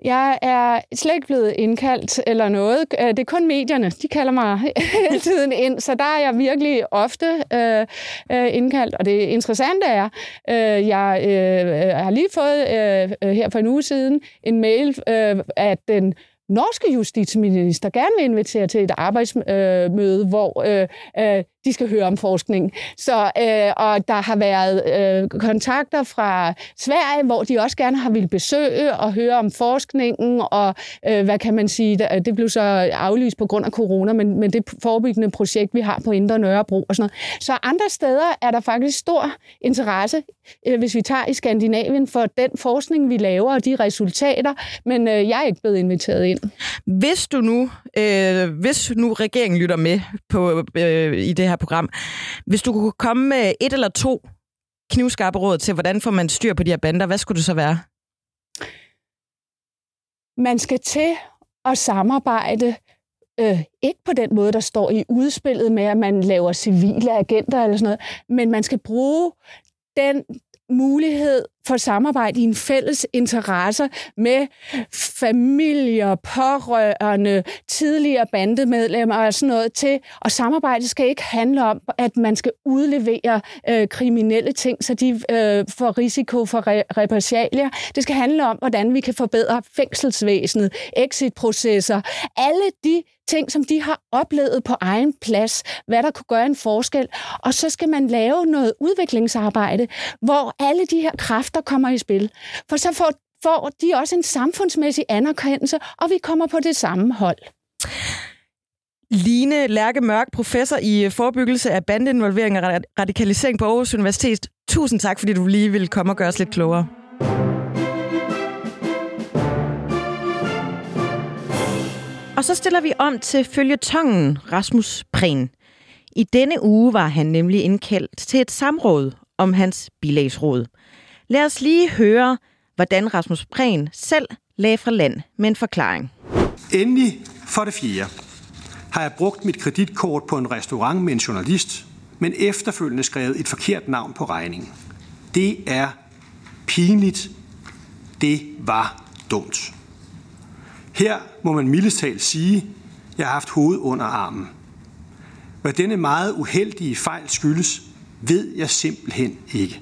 Jeg er slet ikke blevet indkaldt eller noget. Øh, det er kun medierne, de kalder mig <laughs> hele tiden ind, så der er jeg virkelig ofte øh, øh, indkaldt. Og det interessante er, øh, jeg øh, har lige fået øh, her for en uge siden en mail, øh, at den norske justitsminister gerne vil invitere til et arbejdsmøde, hvor øh, øh, de skal høre om forskning. Så, øh, og der har været øh, kontakter fra Sverige, hvor de også gerne har ville besøge og høre om forskningen, og øh, hvad kan man sige, det blev så aflyst på grund af corona, men, men det forebyggende projekt, vi har på Indre Nørrebro og sådan noget. Så andre steder er der faktisk stor interesse, øh, hvis vi tager i Skandinavien, for den forskning, vi laver og de resultater, men øh, jeg er ikke blevet inviteret ind. Hvis du nu, øh, hvis nu regeringen lytter med på, øh, i det her program, hvis du kunne komme med et eller to knivskarpe råd til, hvordan får man styr på de her bander, hvad skulle det så være? Man skal til at samarbejde Øh, ikke på den måde, der står i udspillet med, at man laver civile agenter eller sådan noget, men man skal bruge den mulighed for samarbejde i en fælles interesse med familier, pårørende, tidligere bandemedlemmer og sådan noget til. Og samarbejde skal ikke handle om, at man skal udlevere øh, kriminelle ting, så de øh, får risiko for re- repressalier. Det skal handle om, hvordan vi kan forbedre fængselsvæsenet, exitprocesser, alle de ting, som de har oplevet på egen plads, hvad der kunne gøre en forskel. Og så skal man lave noget udviklingsarbejde, hvor alle de her kræfter kommer i spil. For så får, får de også en samfundsmæssig anerkendelse, og vi kommer på det samme hold. Line Lærke Mørk, professor i forebyggelse af bandeinvolvering og radikalisering på Aarhus Universitet. Tusind tak, fordi du lige ville komme og gøre os lidt klogere. Og så stiller vi om til følgetongen Rasmus Prehn. I denne uge var han nemlig indkaldt til et samråd om hans bilagsråd. Lad os lige høre, hvordan Rasmus Prehn selv lagde fra land med en forklaring. Endelig for det fjerde har jeg brugt mit kreditkort på en restaurant med en journalist, men efterfølgende skrevet et forkert navn på regningen. Det er pinligt. Det var dumt. Her må man mildest talt sige, at jeg har haft hovedet under armen. Hvad denne meget uheldige fejl skyldes, ved jeg simpelthen ikke.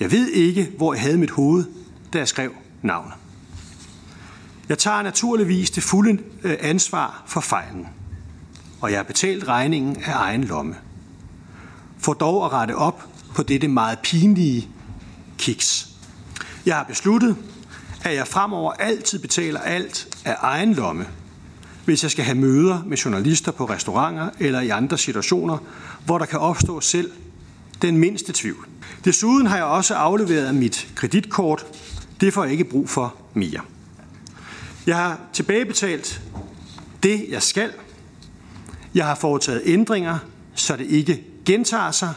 Jeg ved ikke, hvor jeg havde mit hoved, da jeg skrev navnet. Jeg tager naturligvis det fulde øh, ansvar for fejlen, og jeg har betalt regningen af egen lomme. For dog at rette op på dette meget pinlige kiks. Jeg har besluttet, at jeg fremover altid betaler alt af egen lomme, hvis jeg skal have møder med journalister på restauranter eller i andre situationer, hvor der kan opstå selv den mindste tvivl. Desuden har jeg også afleveret mit kreditkort. Det får jeg ikke brug for mere. Jeg har tilbagebetalt det, jeg skal. Jeg har foretaget ændringer, så det ikke gentager sig.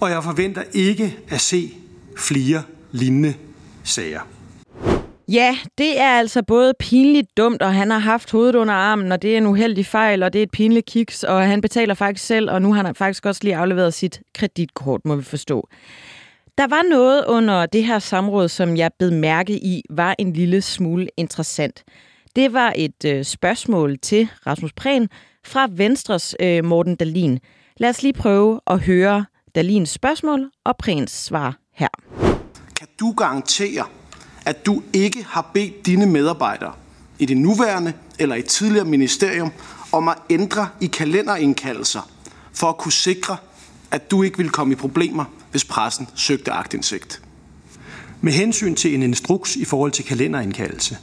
Og jeg forventer ikke at se flere lignende sager. Ja, det er altså både pinligt dumt, og han har haft hovedet under armen, og det er en uheldig fejl, og det er et pinligt kiks, og han betaler faktisk selv, og nu har han faktisk også lige afleveret sit kreditkort, må vi forstå. Der var noget under det her samråd, som jeg blev mærke i, var en lille smule interessant. Det var et øh, spørgsmål til Rasmus Prehn fra Venstres øh, Morten Dalin. Lad os lige prøve at høre Dalins spørgsmål og Prehns svar her. Kan du garantere, at du ikke har bedt dine medarbejdere i det nuværende eller i tidligere ministerium om at ændre i kalenderindkaldelser for at kunne sikre, at du ikke vil komme i problemer, hvis pressen søgte agtindsigt. Med hensyn til en instruks i forhold til kalenderindkaldelse,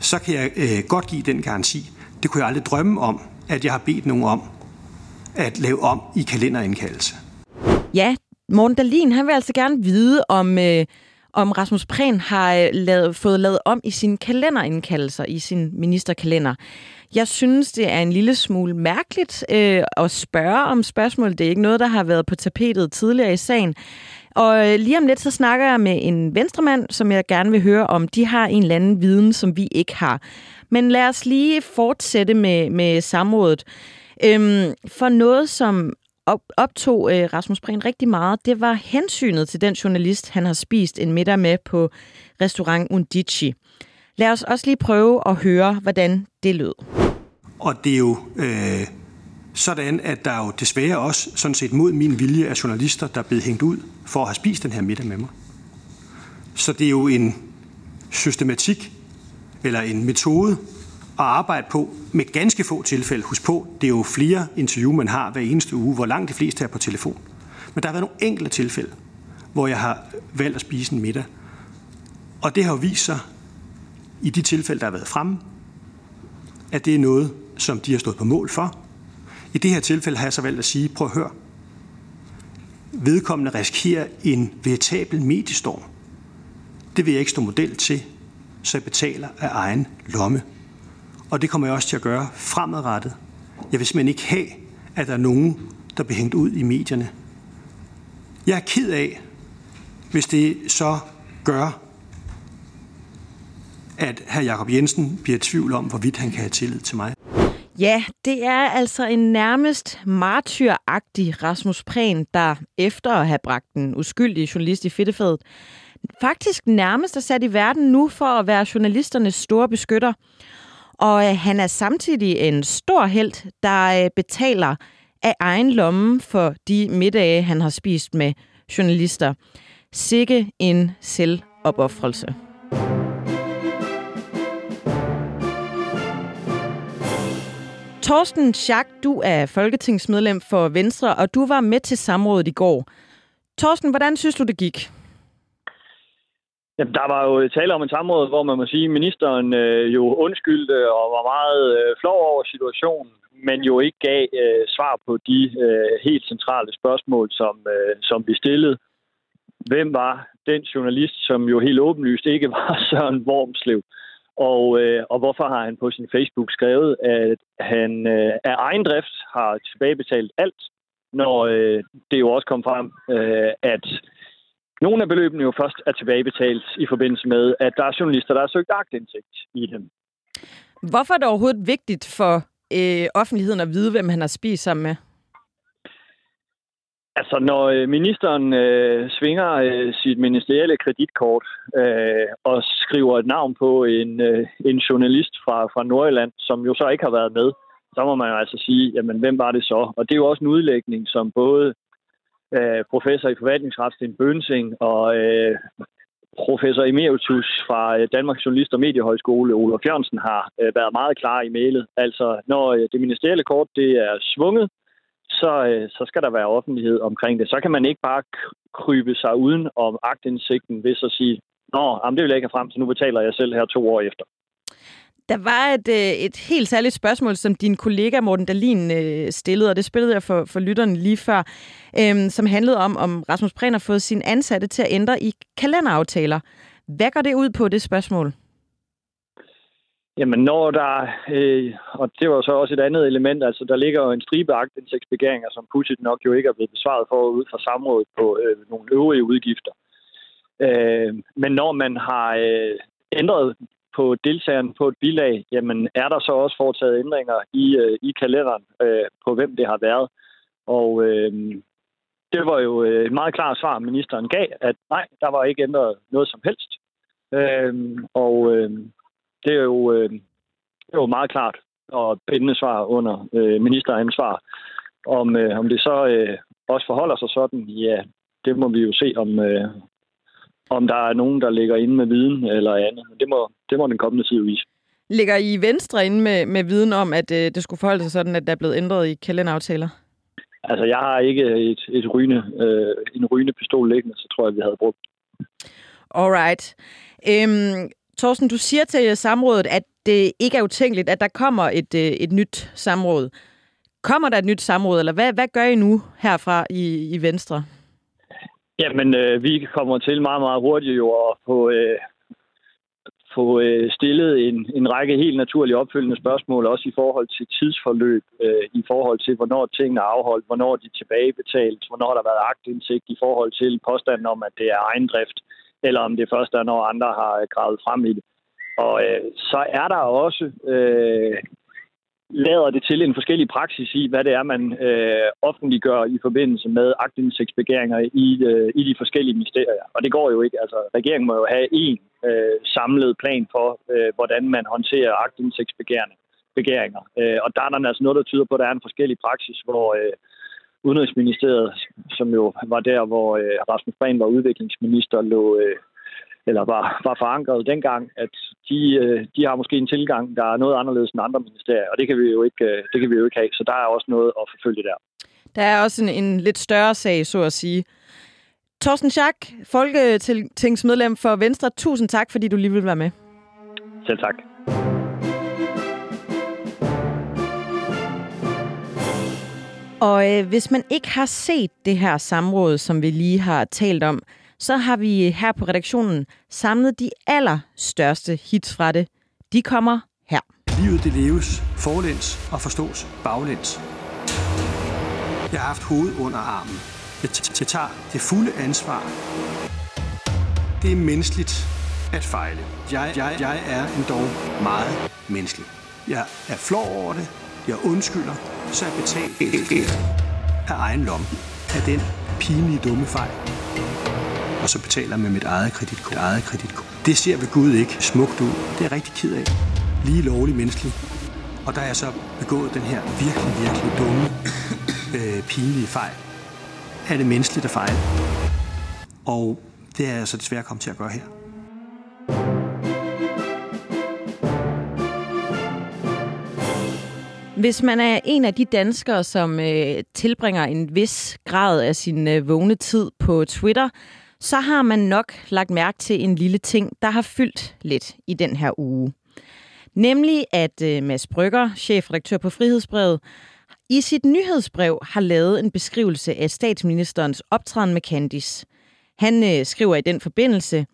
så kan jeg øh, godt give den garanti. Det kunne jeg aldrig drømme om, at jeg har bedt nogen om at lave om i kalenderindkaldelse. Ja, Morten Dahlin, han vil altså gerne vide, om øh, om Rasmus Prehn har øh, lavet, fået lavet om i sine kalenderindkaldelser, i sin ministerkalender. Jeg synes, det er en lille smule mærkeligt øh, at spørge om spørgsmål. Det er ikke noget, der har været på tapetet tidligere i sagen. Og øh, lige om lidt, så snakker jeg med en venstremand, som jeg gerne vil høre om. De har en eller anden viden, som vi ikke har. Men lad os lige fortsætte med, med samrådet. Øhm, for noget, som op, optog øh, Rasmus Prehn rigtig meget, det var hensynet til den journalist, han har spist en middag med på restaurant Undici. Lad os også lige prøve at høre, hvordan det lød. Og det er jo øh, sådan, at der jo desværre også sådan set mod min vilje er journalister, der er blevet hængt ud for at have spist den her middag med mig. Så det er jo en systematik eller en metode, at arbejde på med ganske få tilfælde. Husk på, det er jo flere interview, man har hver eneste uge, hvor langt de fleste er på telefon. Men der har været nogle enkelte tilfælde, hvor jeg har valgt at spise en middag. Og det har jo vist sig, i de tilfælde, der har været fremme, at det er noget, som de har stået på mål for. I det her tilfælde har jeg så valgt at sige, prøv at høre, vedkommende risikerer en veritabel mediestorm. Det vil jeg ikke stå model til, så jeg betaler af egen lomme. Og det kommer jeg også til at gøre fremadrettet. Jeg vil simpelthen ikke have, at der er nogen, der bliver hængt ud i medierne. Jeg er ked af, hvis det så gør, at hr. Jakob Jensen bliver i tvivl om, hvorvidt han kan have tillid til mig. Ja, det er altså en nærmest martyragtig Rasmus Prehn, der efter at have bragt den uskyldige journalist i fedtefadet, faktisk nærmest er sat i verden nu for at være journalisternes store beskytter. Og øh, han er samtidig en stor held, der øh, betaler af egen lomme for de middage, han har spist med journalister. Sikke en selvopoffrelse. Torsten Schack, du er folketingsmedlem for Venstre, og du var med til samrådet i går. Torsten, hvordan synes du, det gik? Jamen, der var jo øh, tale om en samråd, hvor man må sige, at ministeren øh, jo undskyldte og var meget øh, flov over situationen, men jo ikke gav øh, svar på de øh, helt centrale spørgsmål, som, øh, som vi stillede. Hvem var den journalist, som jo helt åbenlyst ikke <laughs> var Søren Wormslev? Og, øh, og hvorfor har han på sin Facebook skrevet, at han øh, af egen drift har tilbagebetalt alt, når øh, det jo også kom frem, øh, at nogle af beløbene jo først er tilbagebetalt i forbindelse med, at der er journalister, der har søgt agtindsigt i dem. Hvorfor er det overhovedet vigtigt for øh, offentligheden at vide, hvem han har spist sammen med? Altså, når øh, ministeren øh, svinger øh, sit ministerielle kreditkort øh, og skriver et navn på en, øh, en journalist fra, fra Nordjylland, som jo så ikke har været med, så må man jo altså sige, jamen, hvem var det så? Og det er jo også en udlægning, som både øh, professor i forvaltningsret, Sten Bønsing, og øh, professor emeritus fra øh, Danmarks Journalist- og Mediehøjskole, Olof Jørgensen, har øh, været meget klar i mailet. Altså, når øh, det ministerielle kort det er svunget, så, øh, så skal der være offentlighed omkring det. Så kan man ikke bare krybe sig uden om agtindsigten ved at sige, Nå, jamen, det vil jeg ikke have frem, så nu betaler jeg selv her to år efter. Der var et, øh, et helt særligt spørgsmål, som din kollega Morten Dalin øh, stillede, og det spillede jeg for, for lytterne lige før, øhm, som handlede om, om Rasmus Prehn har fået sin ansatte til at ændre i kalenderaftaler. Hvad går det ud på, det spørgsmål? Jamen, når der, øh, og det var så også et andet element, altså der ligger jo en stribe agtindsigtsbegæringer, som pudsigt nok jo ikke er blevet besvaret for ud fra samrådet på øh, nogle øvrige udgifter. Øh, men når man har øh, ændret på deltageren på et bilag, jamen er der så også foretaget ændringer i, øh, i kalenderen øh, på, hvem det har været. Og øh, det var jo øh, et meget klart svar, ministeren gav, at nej, der var ikke ændret noget som helst. Øh, og øh, det er jo, øh, det er jo meget klart og bindende svar under øh, ministeransvar. Om, øh, om det så øh, også forholder sig sådan, ja, det må vi jo se, om, øh, om der er nogen, der ligger inde med viden eller andet. Det må, det må den kommende tid vise. Ligger I Venstre inde med, med viden om, at øh, det skulle forholde sig sådan, at der er blevet ændret i kalenderaftaler? Altså, jeg har ikke et, et rygende, øh, en rygende pistol liggende, så tror jeg, vi havde brugt. Alright. Øhm, Thorsten, du siger til samrådet, at det ikke er utænkeligt, at der kommer et, øh, et nyt samråd. Kommer der et nyt samråd, eller hvad, hvad gør I nu herfra i, i Venstre? Jamen, øh, vi kommer til meget, meget hurtigt jo at få, øh, få øh, stillet en, en række helt naturlige opfølgende spørgsmål, også i forhold til tidsforløb, øh, i forhold til, hvornår tingene er afholdt, hvornår de er tilbagebetalt, hvornår der har været agtindsigt, i forhold til påstanden om, at det er ejendrift, eller om det først er, når andre har øh, gravet frem i det. Og øh, så er der også øh, lader det til en forskellig praksis i, hvad det er, man øh, offentliggør i forbindelse med agtindsigtsbegæringer i, øh, i de forskellige ministerier. Og det går jo ikke. Altså, regeringen må jo have en øh, samlet plan for, øh, hvordan man håndterer agtindsigtsbegæringer. Øh, og der er der altså noget, der tyder på, at der er en forskellig praksis, hvor øh, Udenrigsministeriet, som jo var der, hvor øh, Rasmus Prehn var udviklingsminister, lå... Øh, eller var, var forankret dengang, at de, øh, de har måske en tilgang, der er noget anderledes end andre ministerier, og det kan vi jo ikke, øh, det kan vi jo ikke have. Så der er også noget at forfølge der. Der er også en, en lidt større sag, så at sige. Torsten Schack, folketingsmedlem for Venstre, tusind tak, fordi du lige vil være med. Selv tak. Og øh, hvis man ikke har set det her samråd, som vi lige har talt om, så har vi her på redaktionen samlet de allerstørste hits fra det. De kommer her. Livet det leves forlæns og forstås baglæns. Jeg har haft hovedet under armen. Jeg, jeg tager det fulde ansvar. Det er menneskeligt at fejle. Jeg, jeg, jeg er endda meget menneskelig. Jeg er flov over det. Jeg undskylder, så jeg betaler af egen lomme af den pinlige dumme fejl. Og så betaler med mit eget kreditkort. Eget kreditkort. Det ser ved Gud ikke smukt ud. Det er jeg rigtig ked af. Lige lovlig menneskelig. Og der er jeg så begået den her virkelig, virkelig dumme, <coughs> øh, pinlige fejl. Er det menneskeligt at fejle? Og det er jeg så desværre kommet til at gøre her. Hvis man er en af de danskere, som øh, tilbringer en vis grad af sin øh, vågne tid på Twitter, så har man nok lagt mærke til en lille ting, der har fyldt lidt i den her uge. Nemlig at øh, Mads Brygger, chefredaktør på Frihedsbrevet, i sit nyhedsbrev har lavet en beskrivelse af statsministerens optræden med Candice. Han øh, skriver i den forbindelse,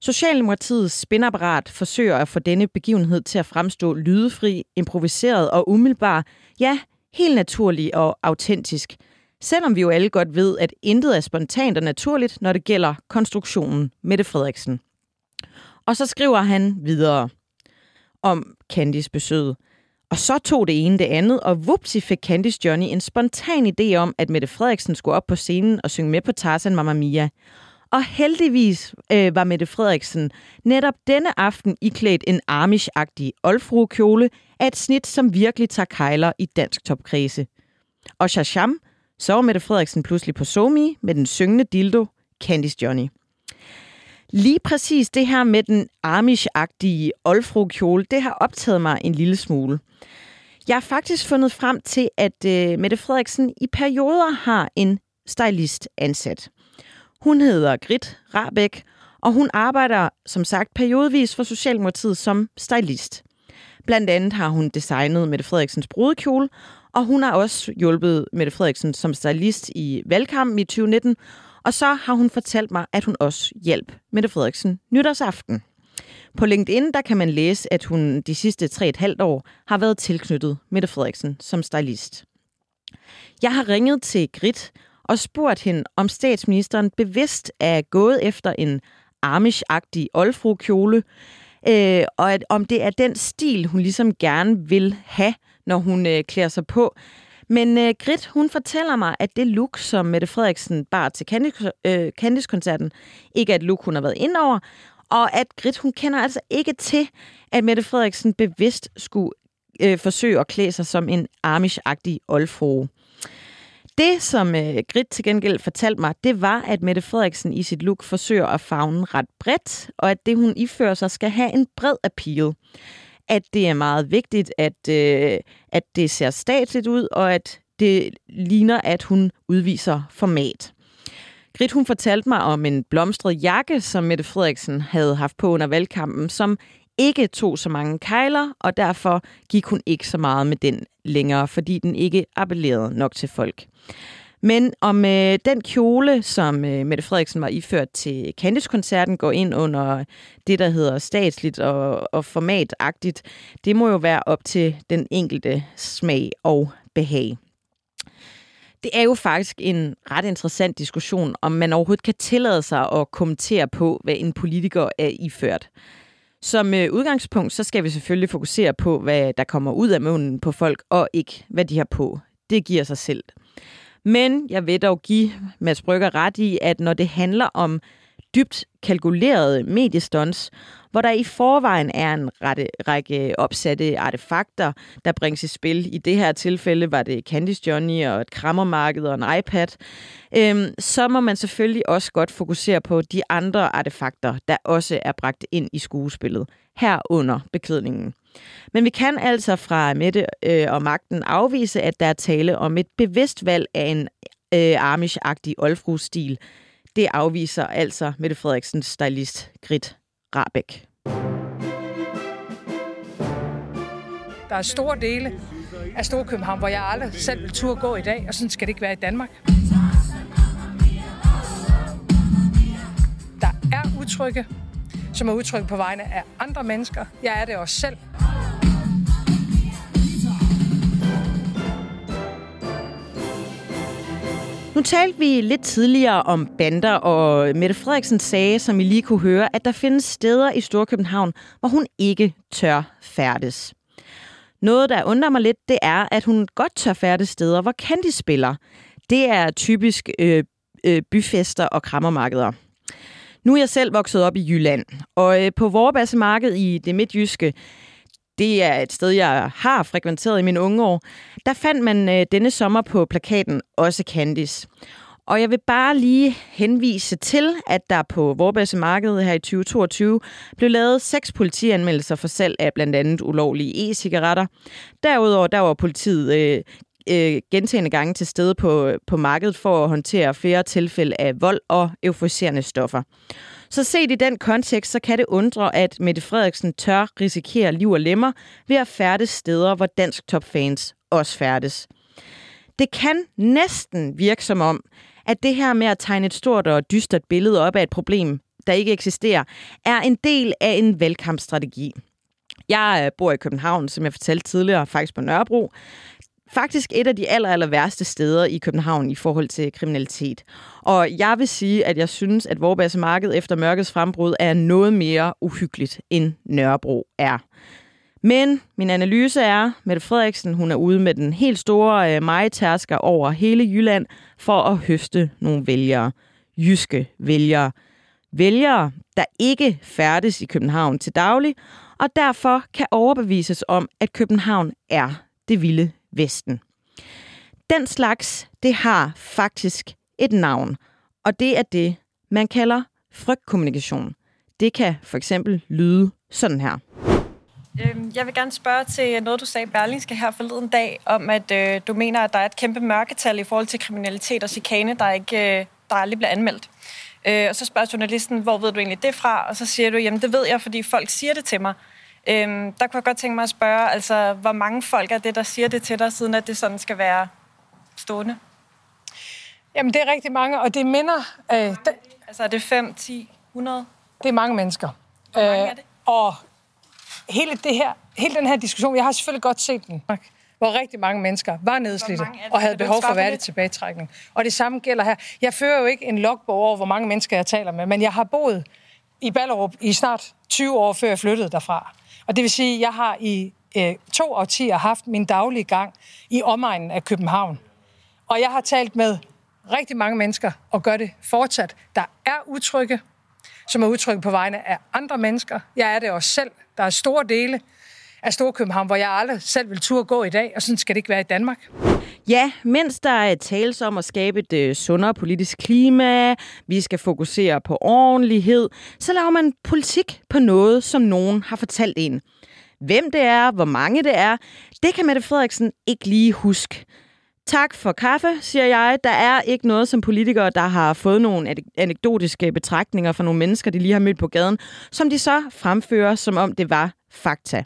Socialdemokratiets spinapparat forsøger at få denne begivenhed til at fremstå lydefri, improviseret og umiddelbar, ja, helt naturlig og autentisk. Selvom vi jo alle godt ved, at intet er spontant og naturligt, når det gælder konstruktionen Mette Frederiksen. Og så skriver han videre om Candys besøg. Og så tog det ene det andet, og vupsi fik Candice Johnny en spontan idé om, at Mette Frederiksen skulle op på scenen og synge med på Tarzan Mamma Mia. Og heldigvis øh, var Mette Frederiksen netop denne aften iklædt en amish-agtig olfruekjole af et snit, som virkelig tager kejler i dansk topkredse. Og shasham, så var Mette Frederiksen pludselig på Somi med den syngende dildo Candice Johnny. Lige præcis det her med den amish-agtige kjole, det har optaget mig en lille smule. Jeg har faktisk fundet frem til, at øh, Mette Frederiksen i perioder har en stylist ansat. Hun hedder Grit Rabæk, og hun arbejder som sagt periodvis for Socialdemokratiet som stylist. Blandt andet har hun designet Mette Frederiksens brudekjole, og hun har også hjulpet Mette Frederiksen som stylist i valgkampen i 2019, og så har hun fortalt mig, at hun også hjælp Mette Frederiksen nytårsaften. På LinkedIn der kan man læse, at hun de sidste 3,5 år har været tilknyttet Mette Frederiksen som stylist. Jeg har ringet til Grit og spurgt hende, om statsministeren bevidst er gået efter en amish-agtig olfru-kjole, øh, og at, om det er den stil, hun ligesom gerne vil have, når hun øh, klæder sig på. Men øh, Grit, hun fortæller mig, at det look, som Mette Frederiksen bar til øh, Candice-koncerten, øh, ikke er et look, hun har været ind over, og at Grit, hun kender altså ikke til, at Mette Frederiksen bevidst skulle øh, forsøge at klæde sig som en amish-agtig oldfrue. Det, som øh, Grit til gengæld fortalte mig, det var, at Mette Frederiksen i sit look forsøger at fagne ret bredt, og at det, hun ifører sig, skal have en bred appeal. At det er meget vigtigt, at, øh, at det ser statsligt ud, og at det ligner, at hun udviser format. Grit, hun fortalte mig om en blomstret jakke, som Mette Frederiksen havde haft på under valgkampen, som ikke tog så mange kejler, og derfor gik hun ikke så meget med den længere, fordi den ikke appellerede nok til folk. Men om øh, den kjole, som øh, Mette Frederiksen var iført til Candice-koncerten, går ind under det, der hedder statsligt og, og formatagtigt, det må jo være op til den enkelte smag og behag. Det er jo faktisk en ret interessant diskussion, om man overhovedet kan tillade sig at kommentere på, hvad en politiker er iført. Som øh, udgangspunkt, så skal vi selvfølgelig fokusere på, hvad der kommer ud af munden på folk, og ikke hvad de har på. Det giver sig selv. Men jeg vil dog give Mads Brygger ret i, at når det handler om dybt kalkulerede mediestunts, hvor der i forvejen er en rette, række opsatte artefakter, der bringes i spil. I det her tilfælde var det Candice Johnny og et krammermarked og en iPad. Øhm, så må man selvfølgelig også godt fokusere på de andre artefakter, der også er bragt ind i skuespillet, herunder beklædningen. Men vi kan altså fra Mette øh, og magten afvise, at der er tale om et bevidst valg af en øh, Amish-agtig olfru-stil. Det afviser altså Mette Frederiksens stylist Grit Rabeck. Der er store dele af Storkøbenhavn, hvor jeg aldrig selv vil turde gå i dag, og sådan skal det ikke være i Danmark. Der er udtrykke, som er udtryk på vegne af andre mennesker. Jeg er det også selv. Nu talte vi lidt tidligere om bander, og Mette Frederiksen sagde, som I lige kunne høre, at der findes steder i Storkøbenhavn, hvor hun ikke tør færdes. Noget, der undrer mig lidt, det er, at hun godt tør færdes steder, hvor Candy spiller. Det er typisk øh, øh, byfester og krammermarkeder. Nu er jeg selv vokset op i Jylland, og øh, på Vorbassemarked i det midtjyske, det er et sted, jeg har frekventeret i mine unge år, der fandt man øh, denne sommer på plakaten også Candice. Og jeg vil bare lige henvise til, at der på Vorbasse Marked her i 2022 blev lavet seks politianmeldelser for salg af blandt andet ulovlige e-cigaretter. Derudover der var politiet øh, øh, gentagende gange til stede på, på markedet for at håndtere flere tilfælde af vold og euforiserende stoffer. Så set i den kontekst, så kan det undre, at Mette Frederiksen tør risikere liv og lemmer ved at færdes steder, hvor dansk topfans også færdes. Det kan næsten virke som om, at det her med at tegne et stort og dystert billede op af et problem, der ikke eksisterer, er en del af en valgkampstrategi. Jeg øh, bor i København, som jeg fortalte tidligere, faktisk på Nørrebro. Faktisk et af de aller, aller værste steder i København i forhold til kriminalitet. Og jeg vil sige, at jeg synes, at Vorbasse Marked efter mørkets frembrud er noget mere uhyggeligt, end Nørrebro er. Men min analyse er, Mette Frederiksen hun er ude med den helt store øh, majtærsker over hele Jylland for at høste nogle vælgere. Jyske vælgere. Vælgere, der ikke færdes i København til daglig, og derfor kan overbevises om, at København er det vilde Vesten. Den slags, det har faktisk et navn, og det er det, man kalder frygtkommunikation. Det kan for eksempel lyde sådan her. Øhm, jeg vil gerne spørge til noget, du sagde i Berlingske her forleden dag, om at øh, du mener, at der er et kæmpe mørketal i forhold til kriminalitet og chikane, der, ikke, øh, der aldrig bliver anmeldt. Øh, og så spørger journalisten, hvor ved du egentlig det fra? Og så siger du, jamen det ved jeg, fordi folk siger det til mig. Øhm, der kunne jeg godt tænke mig at spørge, altså, hvor mange folk er det, der siger det til dig, siden at det sådan skal være stående? Jamen, det er rigtig mange, og det minder... Øh, det, altså, er det 5, 10, 100? Det er mange mennesker. Hvor mange er det? Og hele, det her, hele den her diskussion, jeg har selvfølgelig godt set den, hvor rigtig mange mennesker var nedslidte og havde behov for værdig tilbagetrækning. Og det samme gælder her. Jeg fører jo ikke en logbog over, hvor mange mennesker jeg taler med, men jeg har boet i Ballerup i snart 20 år, før jeg flyttede derfra. Og det vil sige, at jeg har i øh, to årtier haft min daglige gang i omegnen af København. Og jeg har talt med rigtig mange mennesker og gør det fortsat. Der er utrygge, som er utrygge på vegne af andre mennesker. Jeg er det også selv. Der er store dele af Storkøbenhavn, hvor jeg aldrig selv vil turde gå i dag, og sådan skal det ikke være i Danmark. Ja, mens der er tales om at skabe et øh, sundere politisk klima, vi skal fokusere på ordentlighed, så laver man politik på noget, som nogen har fortalt en. Hvem det er, hvor mange det er, det kan Mette Frederiksen ikke lige huske. Tak for kaffe, siger jeg. Der er ikke noget som politikere, der har fået nogle anekdotiske betragtninger fra nogle mennesker, de lige har mødt på gaden, som de så fremfører, som om det var fakta.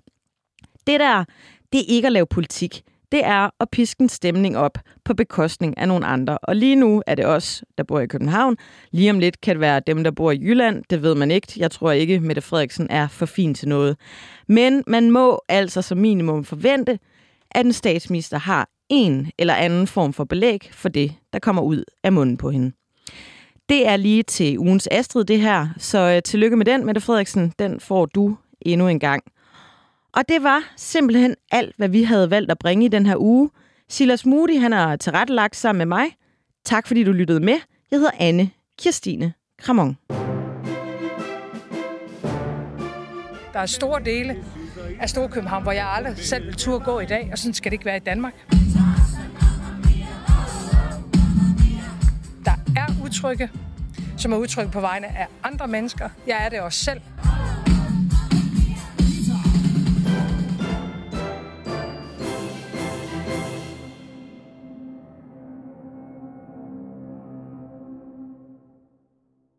Det der, det er ikke at lave politik. Det er at piske en stemning op på bekostning af nogle andre. Og lige nu er det os, der bor i København. Lige om lidt kan det være dem, der bor i Jylland. Det ved man ikke. Jeg tror ikke, Mette Frederiksen er for fin til noget. Men man må altså som minimum forvente, at en statsminister har en eller anden form for belæg for det, der kommer ud af munden på hende. Det er lige til ugens Astrid, det her. Så øh, tillykke med den, Mette Frederiksen. Den får du endnu en gang. Og det var simpelthen alt, hvad vi havde valgt at bringe i den her uge. Silas Moody, han har tilrettelagt sammen med mig. Tak fordi du lyttede med. Jeg hedder Anne Kirstine Kramon. Der er store dele af Storkøbenhavn, hvor jeg aldrig selv vil turde gå i dag, og sådan skal det ikke være i Danmark. Der er udtrykke, som er udtryk på vegne af andre mennesker. Jeg er det også selv.